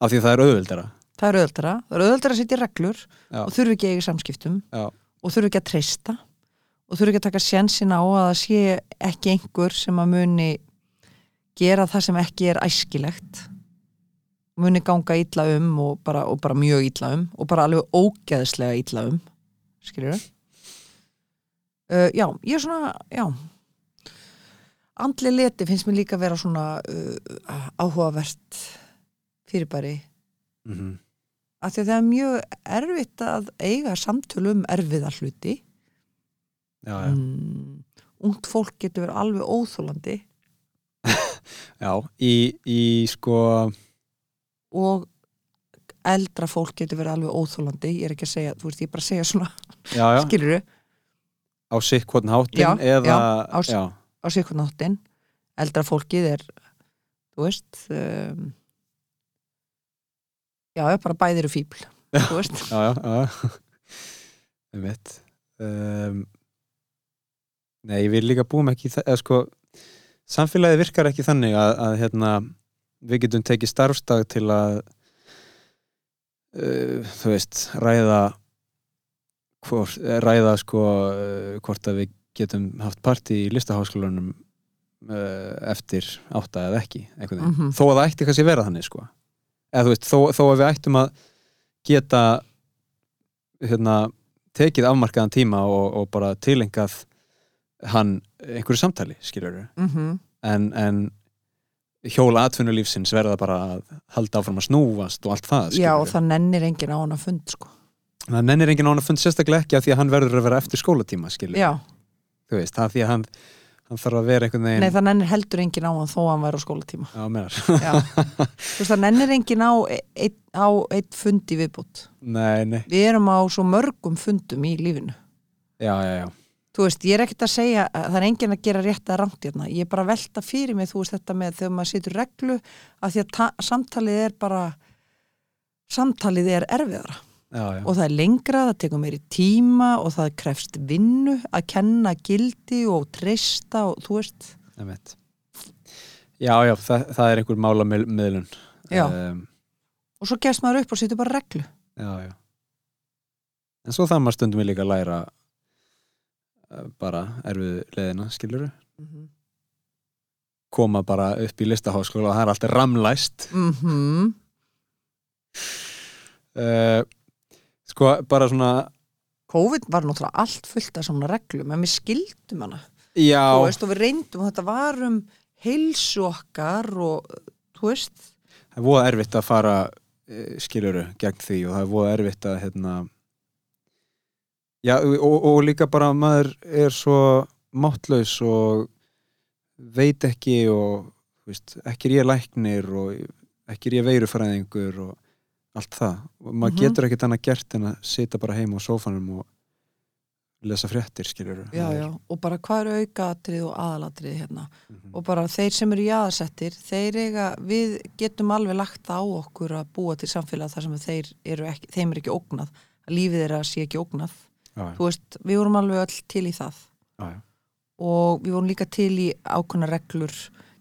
af því að það er auðveldara það er auðvöldara það er auðvöldara að sitja reglur Já. og þurfi ekki í samskiptum Já. Og þurfi ekki að treysta og þurfi ekki að taka sjensin á að það sé ekki einhver sem að muni gera það sem ekki er æskilegt muni ganga illa um og bara, og bara mjög illa um og bara alveg ógeðslega illa um skiljur það uh, já, ég er svona já. Andli leti finnst mér líka vera svona uh, áhugavert fyrirbæri. Mm -hmm. Af því að það er mjög erfitt að eiga samtölu um erfiða hluti. Já, já. mm, ungt fólk getur verið alveg óþólandi já í, í sko og eldra fólk getur verið alveg óþólandi ég er ekki að segja, þú veist, ég er bara að segja svona skilur á sikkvotn háttin Já, eða á á sikurnáttin eldra fólkið er þú veist um, já, já, bara bæðir eru fíbl veist, já, já, já. um mitt um, nei, við líka búum ekki eða sko samfélagið virkar ekki þannig að, að hérna, við getum tekið starfstag til að uh, þú veist, ræða hvort, eh, ræða sko uh, hvort að við getum haft partí í listaháskólanum uh, eftir átta eða ekki veginn, Mhm. þó að það ætti kannski vera þannig sko, eða þú veist, þó, þó að við ættum að geta hérna, tekið afmarkaðan tíma og, og bara tilengað hann einhverju samtali, skilur við mm en, en hjóla atvinnulífsins verða bara að halda áfram að snúast og allt það já, skilurðu. og það nennir enginn á hana fund sko. það nennir enginn á hann að fund sérstaklega ekki af því að hann verður að vera eftir skólatíma skilur, já, þú veist, það er því að hann, hann þarf að vera einhvern nei, veginn það nennir heldur enginn á hann þó að hann væri á skólatíma. Já, já, þú veist, það nennir enginn á eitt, á eitt fund í viðbútt nei, nei, við erum á svo mörgum fundum í lífinu. Já, já, já. Þú veist, ég er ekkert að segja að það er enginn að gera rétt að rangt hérna. Ég er bara að velta fyrir mig, þú veist þetta með þegar maður situr reglu, af því að ta- samtalið er bara samtalið er erfiðara já, já, og það er lengra, það tekur meiri tíma og það krefst vinnu að kenna gildi og treysta og þú veist, já, já það, það er einhver mála miðlun Já. um, og svo gerst maður upp og situr bara reglu. Já, já. En svo það maður stundum við líka að læra uh, bara erfið leðina, skilur koma bara upp í listaháskóla og það er alltaf ramlæst. Mhm. Uh, sko bara svona COVID var náttúrulega allt fullt af svona reglum en við skildum hana. Já, þú veist, og við reyndum og þetta var um heilsu okkar og þú veist. Það er voða erfitt að fara uh, skiluru gegn því og það er voða erfitt að hérna já og, og líka bara maður er svo máttlaus og veit ekki og veist, ekki er ég læknir og ekki er ég veirufræðingur og allt það. Og maður Mhm. getur ekkert annað gert en að sita bara heima á sófanum og lesa fréttir, skiljur já, já, og bara hvað eru aukaatrið og aðalatrið hérna? Mhm. og bara þeir sem eru jáðarsettir þeir eiga, við getum alveg lagt á okkur að búa til samfélag þar sem þeir eru ekki, þeim er ekki ógnað. Að lífið þeirra sé ekki ógnað. Já, þú veist, við vorum alveg öll til í það. Já, já. og við vorum líka til í ákveðna reglur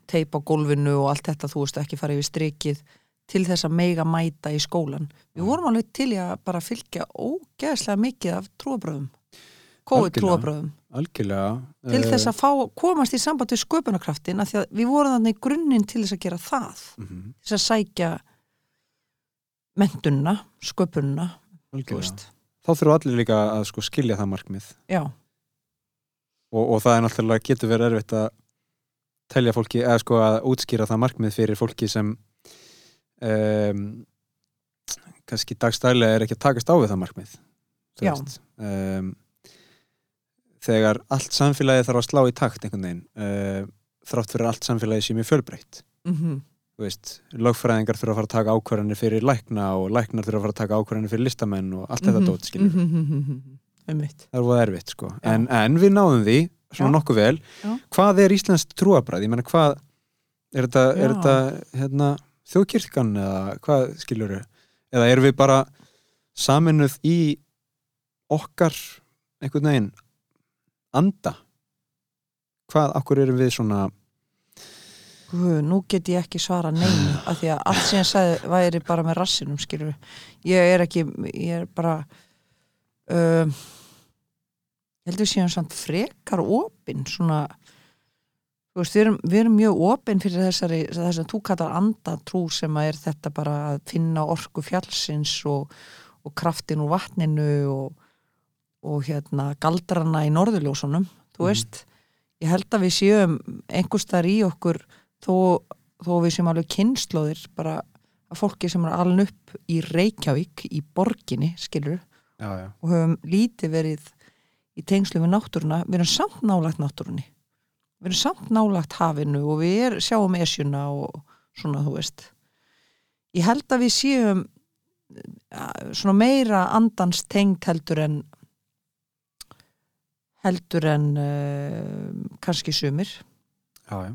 teip á gólfinu og allt þetta þú veist ekki fara yfir strikið til þess að meiga mæta í skólan við vorum alveg til í að bara fylgja ógeðslega mikið af trúabröðum Algjörlega. trúabröðum algjörlega til eh, þess að fá, komast í samband við sköpunarkraftin af því að við vorum þannig grunninn til þess að gera það. Mhm, til þess að sækja mentunna, sköpunna algjörlega. þá þurfum allir líka að sko skilja það markmið. Já, og, og það er náttúrulega getur verið erfitt að telja fólki, eða sko að útskýra það markmið fyrir fólki sem um, kannski dagstælega er ekki að takast á við það markmið um, þegar allt samfélagi þarf að slá í takt einhvern veginn uh, þrátt fyrir allt samfélagi sem er fjölbreytt. Mhm. Þú veist, lögfræðingar þurfa að fara að taka ákvarðanir fyrir lækna og læknar þurfa að fara að taka ákvarðanir fyrir listamenn og allt þetta dót, skiljum mhm, einmitt. Það er voða erfitt sko. En, en við náðum því, svona Já. nokkuð vel. Já. hvað er íslenskt trúabræð? ég menna hvað er þetta, er þetta hérna, þjóðkirkjan eða hvað skilur eða erum við bara saminuð í okkar einhvern veginn anda? Hvað, akkur erum við svona Guð, nú get ég ekki svara neinu af því að allt sem ég sagði væri bara með rassinum skilur ég er ekki, ég er bara um, heldur séum samt frekar opinn svona veist, við erum, við erum mjög opinn fyrir þessari, þess að þú kallar andatrú sem að er þetta bara að finna orku fjallsins og, og kraftin úr vatninu og, og hérna galdrana í norðurljósunum þú Mhm. veist, ég held að við séum einhverstaðar í okkur þó, þó við séum alveg kynnslóðir bara að fólki sem er alveg upp í Reykjavík, í borginni skilur, já, já. og höfum lítið verið í tengslu við náttúruna, við erum samt nálagt náttúrunni við erum samt nálagt hafinu og við er, sjáum esjuna og svona þú veist ég held að við séum ja, svona meira andans tengd heldur en heldur en uh, kannski sumir já, já.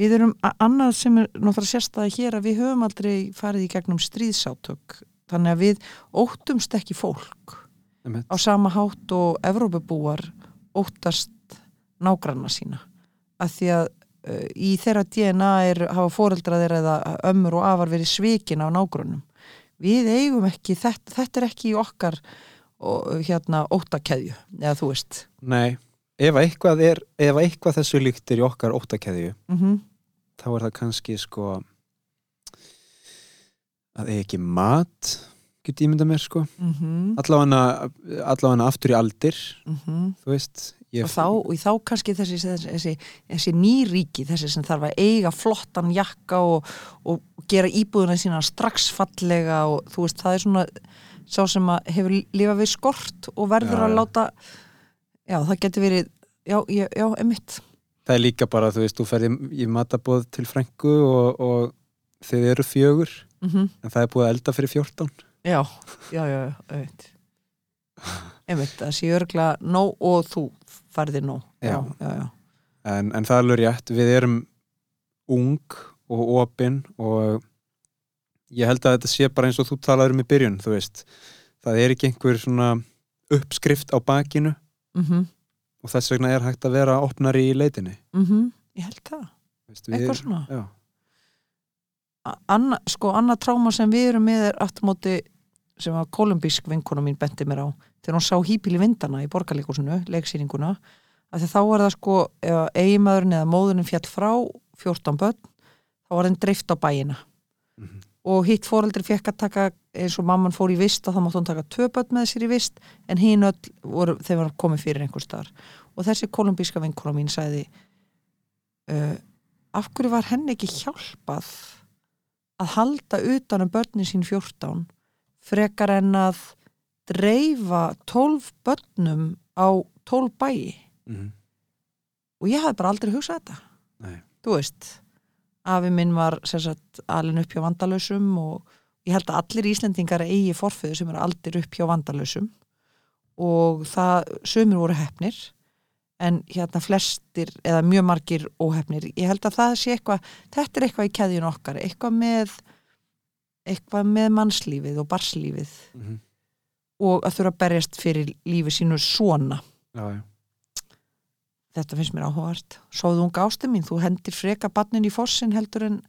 Við erum, annað sem er náttúrulega sérstæði hér að við höfum aldrei farið í gegnum stríðsátök þannig að við óttumst ekki fólk Einmitt. á sama hátt og Evrópubúar óttast nágranna sína að því að uh, í þeirra DNA er, hafa fóreldra þeirra eða ömmur og afar verið svikin af nágrannum við eigum ekki, þetta, þetta er ekki í okkar og, hérna óttakeðju eða þú veist. Nei, ef að eitthvað er ef að eitthvað þessu líkt er í okkar óttakeðju mm þá er það kannski sko að eigi ekki mat get ímynda mér sko. Mm -hmm. allavega, aftur í aldir þú veist ég, og þá, og þá kannski þessi, þessi, þessi, þessi nýríki, þessi sem þarf að eiga flottan jakka og, og gera íbúðuna sína strax fallega og þú veist, það er svona sá sem að hefur lifað við skort og verður Já, að láta já, það getur verið já, já, já, emitt það er líka bara, þú veist, þú ferði í matabóð til frængu og, og þið eru fjögur mm en það er búið að elda fyrir 14 já, já, já, já, emitt emitt, það sé örgla nóg og þú færði nóg já, Já. en, en það er alveg rétt, við erum ung og opin og ég held að þetta sé bara eins og þú talaður um í byrjun, þú veist. Það er ekki einhver svona uppskrift á bakinu mhm. og þess vegna er hægt að vera opnar í leitinni. Mhm, ég held það. Veist, við Eitthvað erum- svona? já, anna, sko, annað tráma sem við erum með er afturmóti sem að kolumbísk vinkona mín benti mér á þegar hún sá hýpil í vindana í borgarleikusinu leiksýninguna, að þá er það sko ef eiginmaðurinn eða móðurinn fjall frá 14 börn, þá var þeim dreift á bæina Mhm. og hitt foreldri fekk að taka eins og mamman fór í vist þá mátti hún taka tvö börn með sér í vist en hinn öll voru, þeir var komið fyrir einhver staðar og þessi kolumbíska vinkona mín sagði uh, af hverju var henni ekki hjálpað að halda utan um börnin sín 14 frekar en að dreifa 12 börnum á 12 bæi Mhm. og ég hafði bara aldrei hugsað þetta Nei. þú veist afi minn var sagt alin upp hjá vandalösum og ég held að allir Íslendingar eigi forföðu sem eru aldir upp hjá vandalösum og það sömur voru hefnir en hérna flestir eða mjög margir óhefnir ég held að það sé eitthvað þetta er eitthvað í keðjun okkar eitthvað með eitthvað með mannslífið og barslífið mm -hmm. Og að þurfa að berjast fyrir lífi sínu svona já, já. þetta finnst mér áhugavert Sóðu unga ástu mín, þú hendir freka barnin í fossin heldur en,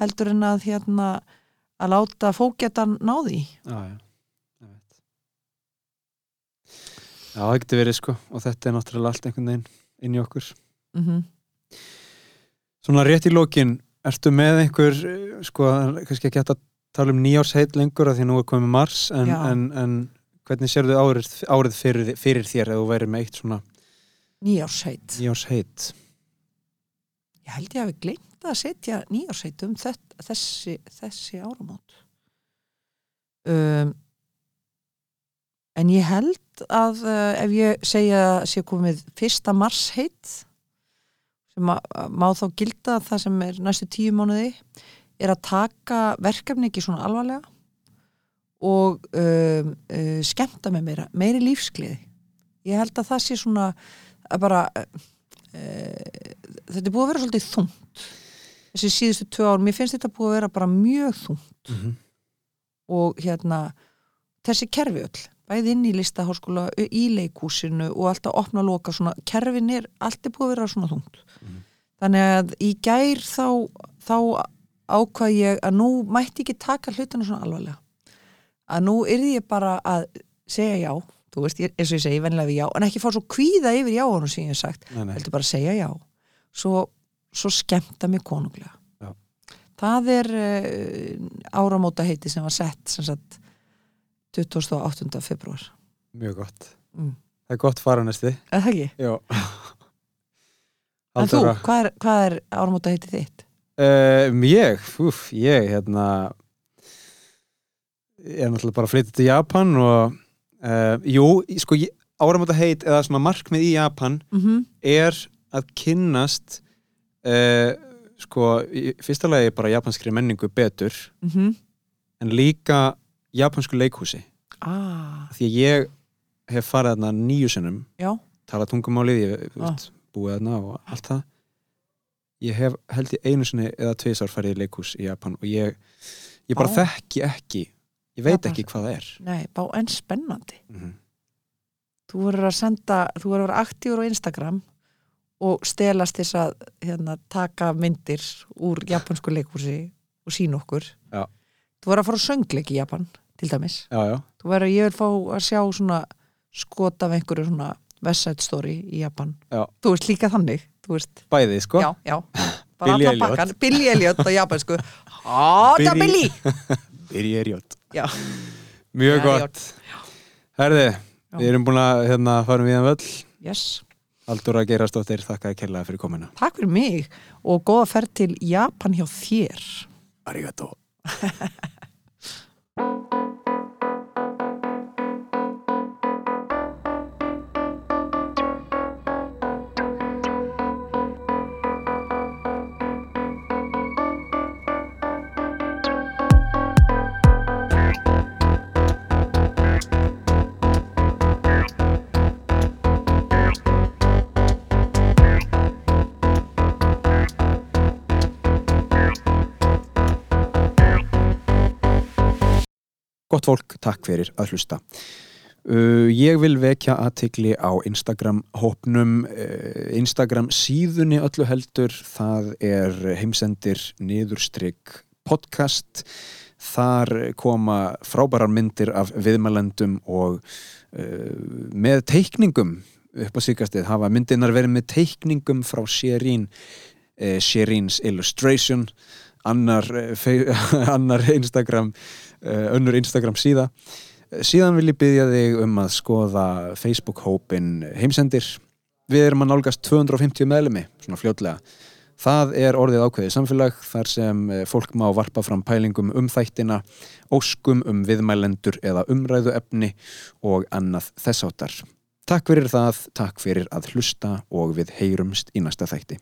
heldur en að hérna að láta fókjatan náði Já, já. það getur verið sko og þetta er náttúrulega allt einhvern veginn inn í okkur. mm -hmm. Svona rétt í lokin, ertu með einhver, sko, kannski ekki hægt að tala um nýjársheit lengur að því nú er komið mars, en, en, en hvernig sérðu árið, árið fyrir, fyrir þér ef þú væri með eitt svona nýjársheit nýjársheit? ég held ég hafi gleymt að setja nýjársheit um þetta, þessi, þessi áramót. Um, en ég held að uh, ef ég segja að sé komið fyrsta mars heit sem að, að má þá gilda það sem er næstu tíu mánuði er að taka verkefni ekki svona alvarlega og um, uh, skemmta með meira, meiri lífskliði ég held að það sé svona að bara uh, þetta er búið að vera svolítið þungt þessi síðustu tvö ár, mér finnst þetta búið að vera bara mjög þungt. Mm -hmm. og hérna þessi kerfi öll, bæði inn í listaháskóla í leikúsinu og alltaf opna og loka svona, kerfin er allt er búið að vera svona þungt. Mhm. þannig að í gær þá, þá ákvað ég að nú mætti ekki taka hlutinu svona alvarlega að nú yrði ég bara að segja já, þú veist, ég, eins og ég segi venlega við já, en ekki fá svo kvíða yfir jáunum sem ég hef sagt heldur bara að segja já svo, svo skemmta mig konunglega Já. það er uh, áramóta heiti sem var sett sem sagt 28. februar Mjög gott. Mm. Það er gott fara næsti. eða það ekki? Já. En þú, hvað er, hvað er áramóta heiti þitt? Um, ég, úf, ég, hérna ég er náttúrulega bara að flytja til Japan og uh, jú, sko, áramóta heit eða svona markmið í Japan Mm -hmm. er að kynnast uh, sko, í fyrsta lagi bara japanskri menningu betur en líka japansku leikhúsi ah, því að ég hef farið þarna nýju sinnum já, talað tungumálið, ég Ah. búið þarna og allt það ég hef held ég einu sinni eða tvisar farið í leikhús í Japan og ég, ég bara Vá. þekki ekki ég veit ekki hvað það er. Nei, bá en spennandi. Mm þú verður að senda, þú verður að vera aktífur á Instagram og stelast þess að hérna, taka myndir úr japansku leikhúsi og sína okkur. Já. þú verður að fara á söngleik í Japan til dæmis. Já, já, þú verður, ég vil fá að sjá svona skot af einhverju svona Story í Japan. Já. þú veist líka þannig, þú veist. Bæði sko. Já, já, Billy Elliot. Billy Elliot á japansku Hata Billy- er jót Já. mjög gott. Herði, við erum búin að hérna, fara við hann völl yes. Haldur að gera stóttir, þakka að kella fyrir komuna. Takk fyrir mig og góða ferð til Japan hjá þér. Arigato Gott fólk, takk fyrir að hlusta. Uh, ég vil vekja aðtikli á Instagram hópnum, uh, Instagram síðunni öllu heldur, það er heimsendir niðurstrygg podcast. Þar koma frábærar myndir af viðmælendum og uh, með teikningum upp á síkastið hafa myndinar verið með teikningum frá Sherin, uh, Sherins Illustration, annar, uh, annar Instagram uh, önnur Instagram síða. Síðan vil ég byggja þig um að skoða Facebook-hópin heimsendir. Við erum að nálgast 250 meðlumi svona fljótlega. Það er orðið ákveðið samfélag þar sem eh, fólk má varpa fram pælingum um þættina óskum um viðmælendur eða umræðu efni og annað þessáttar Takk fyrir það, takk fyrir að hlusta og við heyrumst í næsta þætti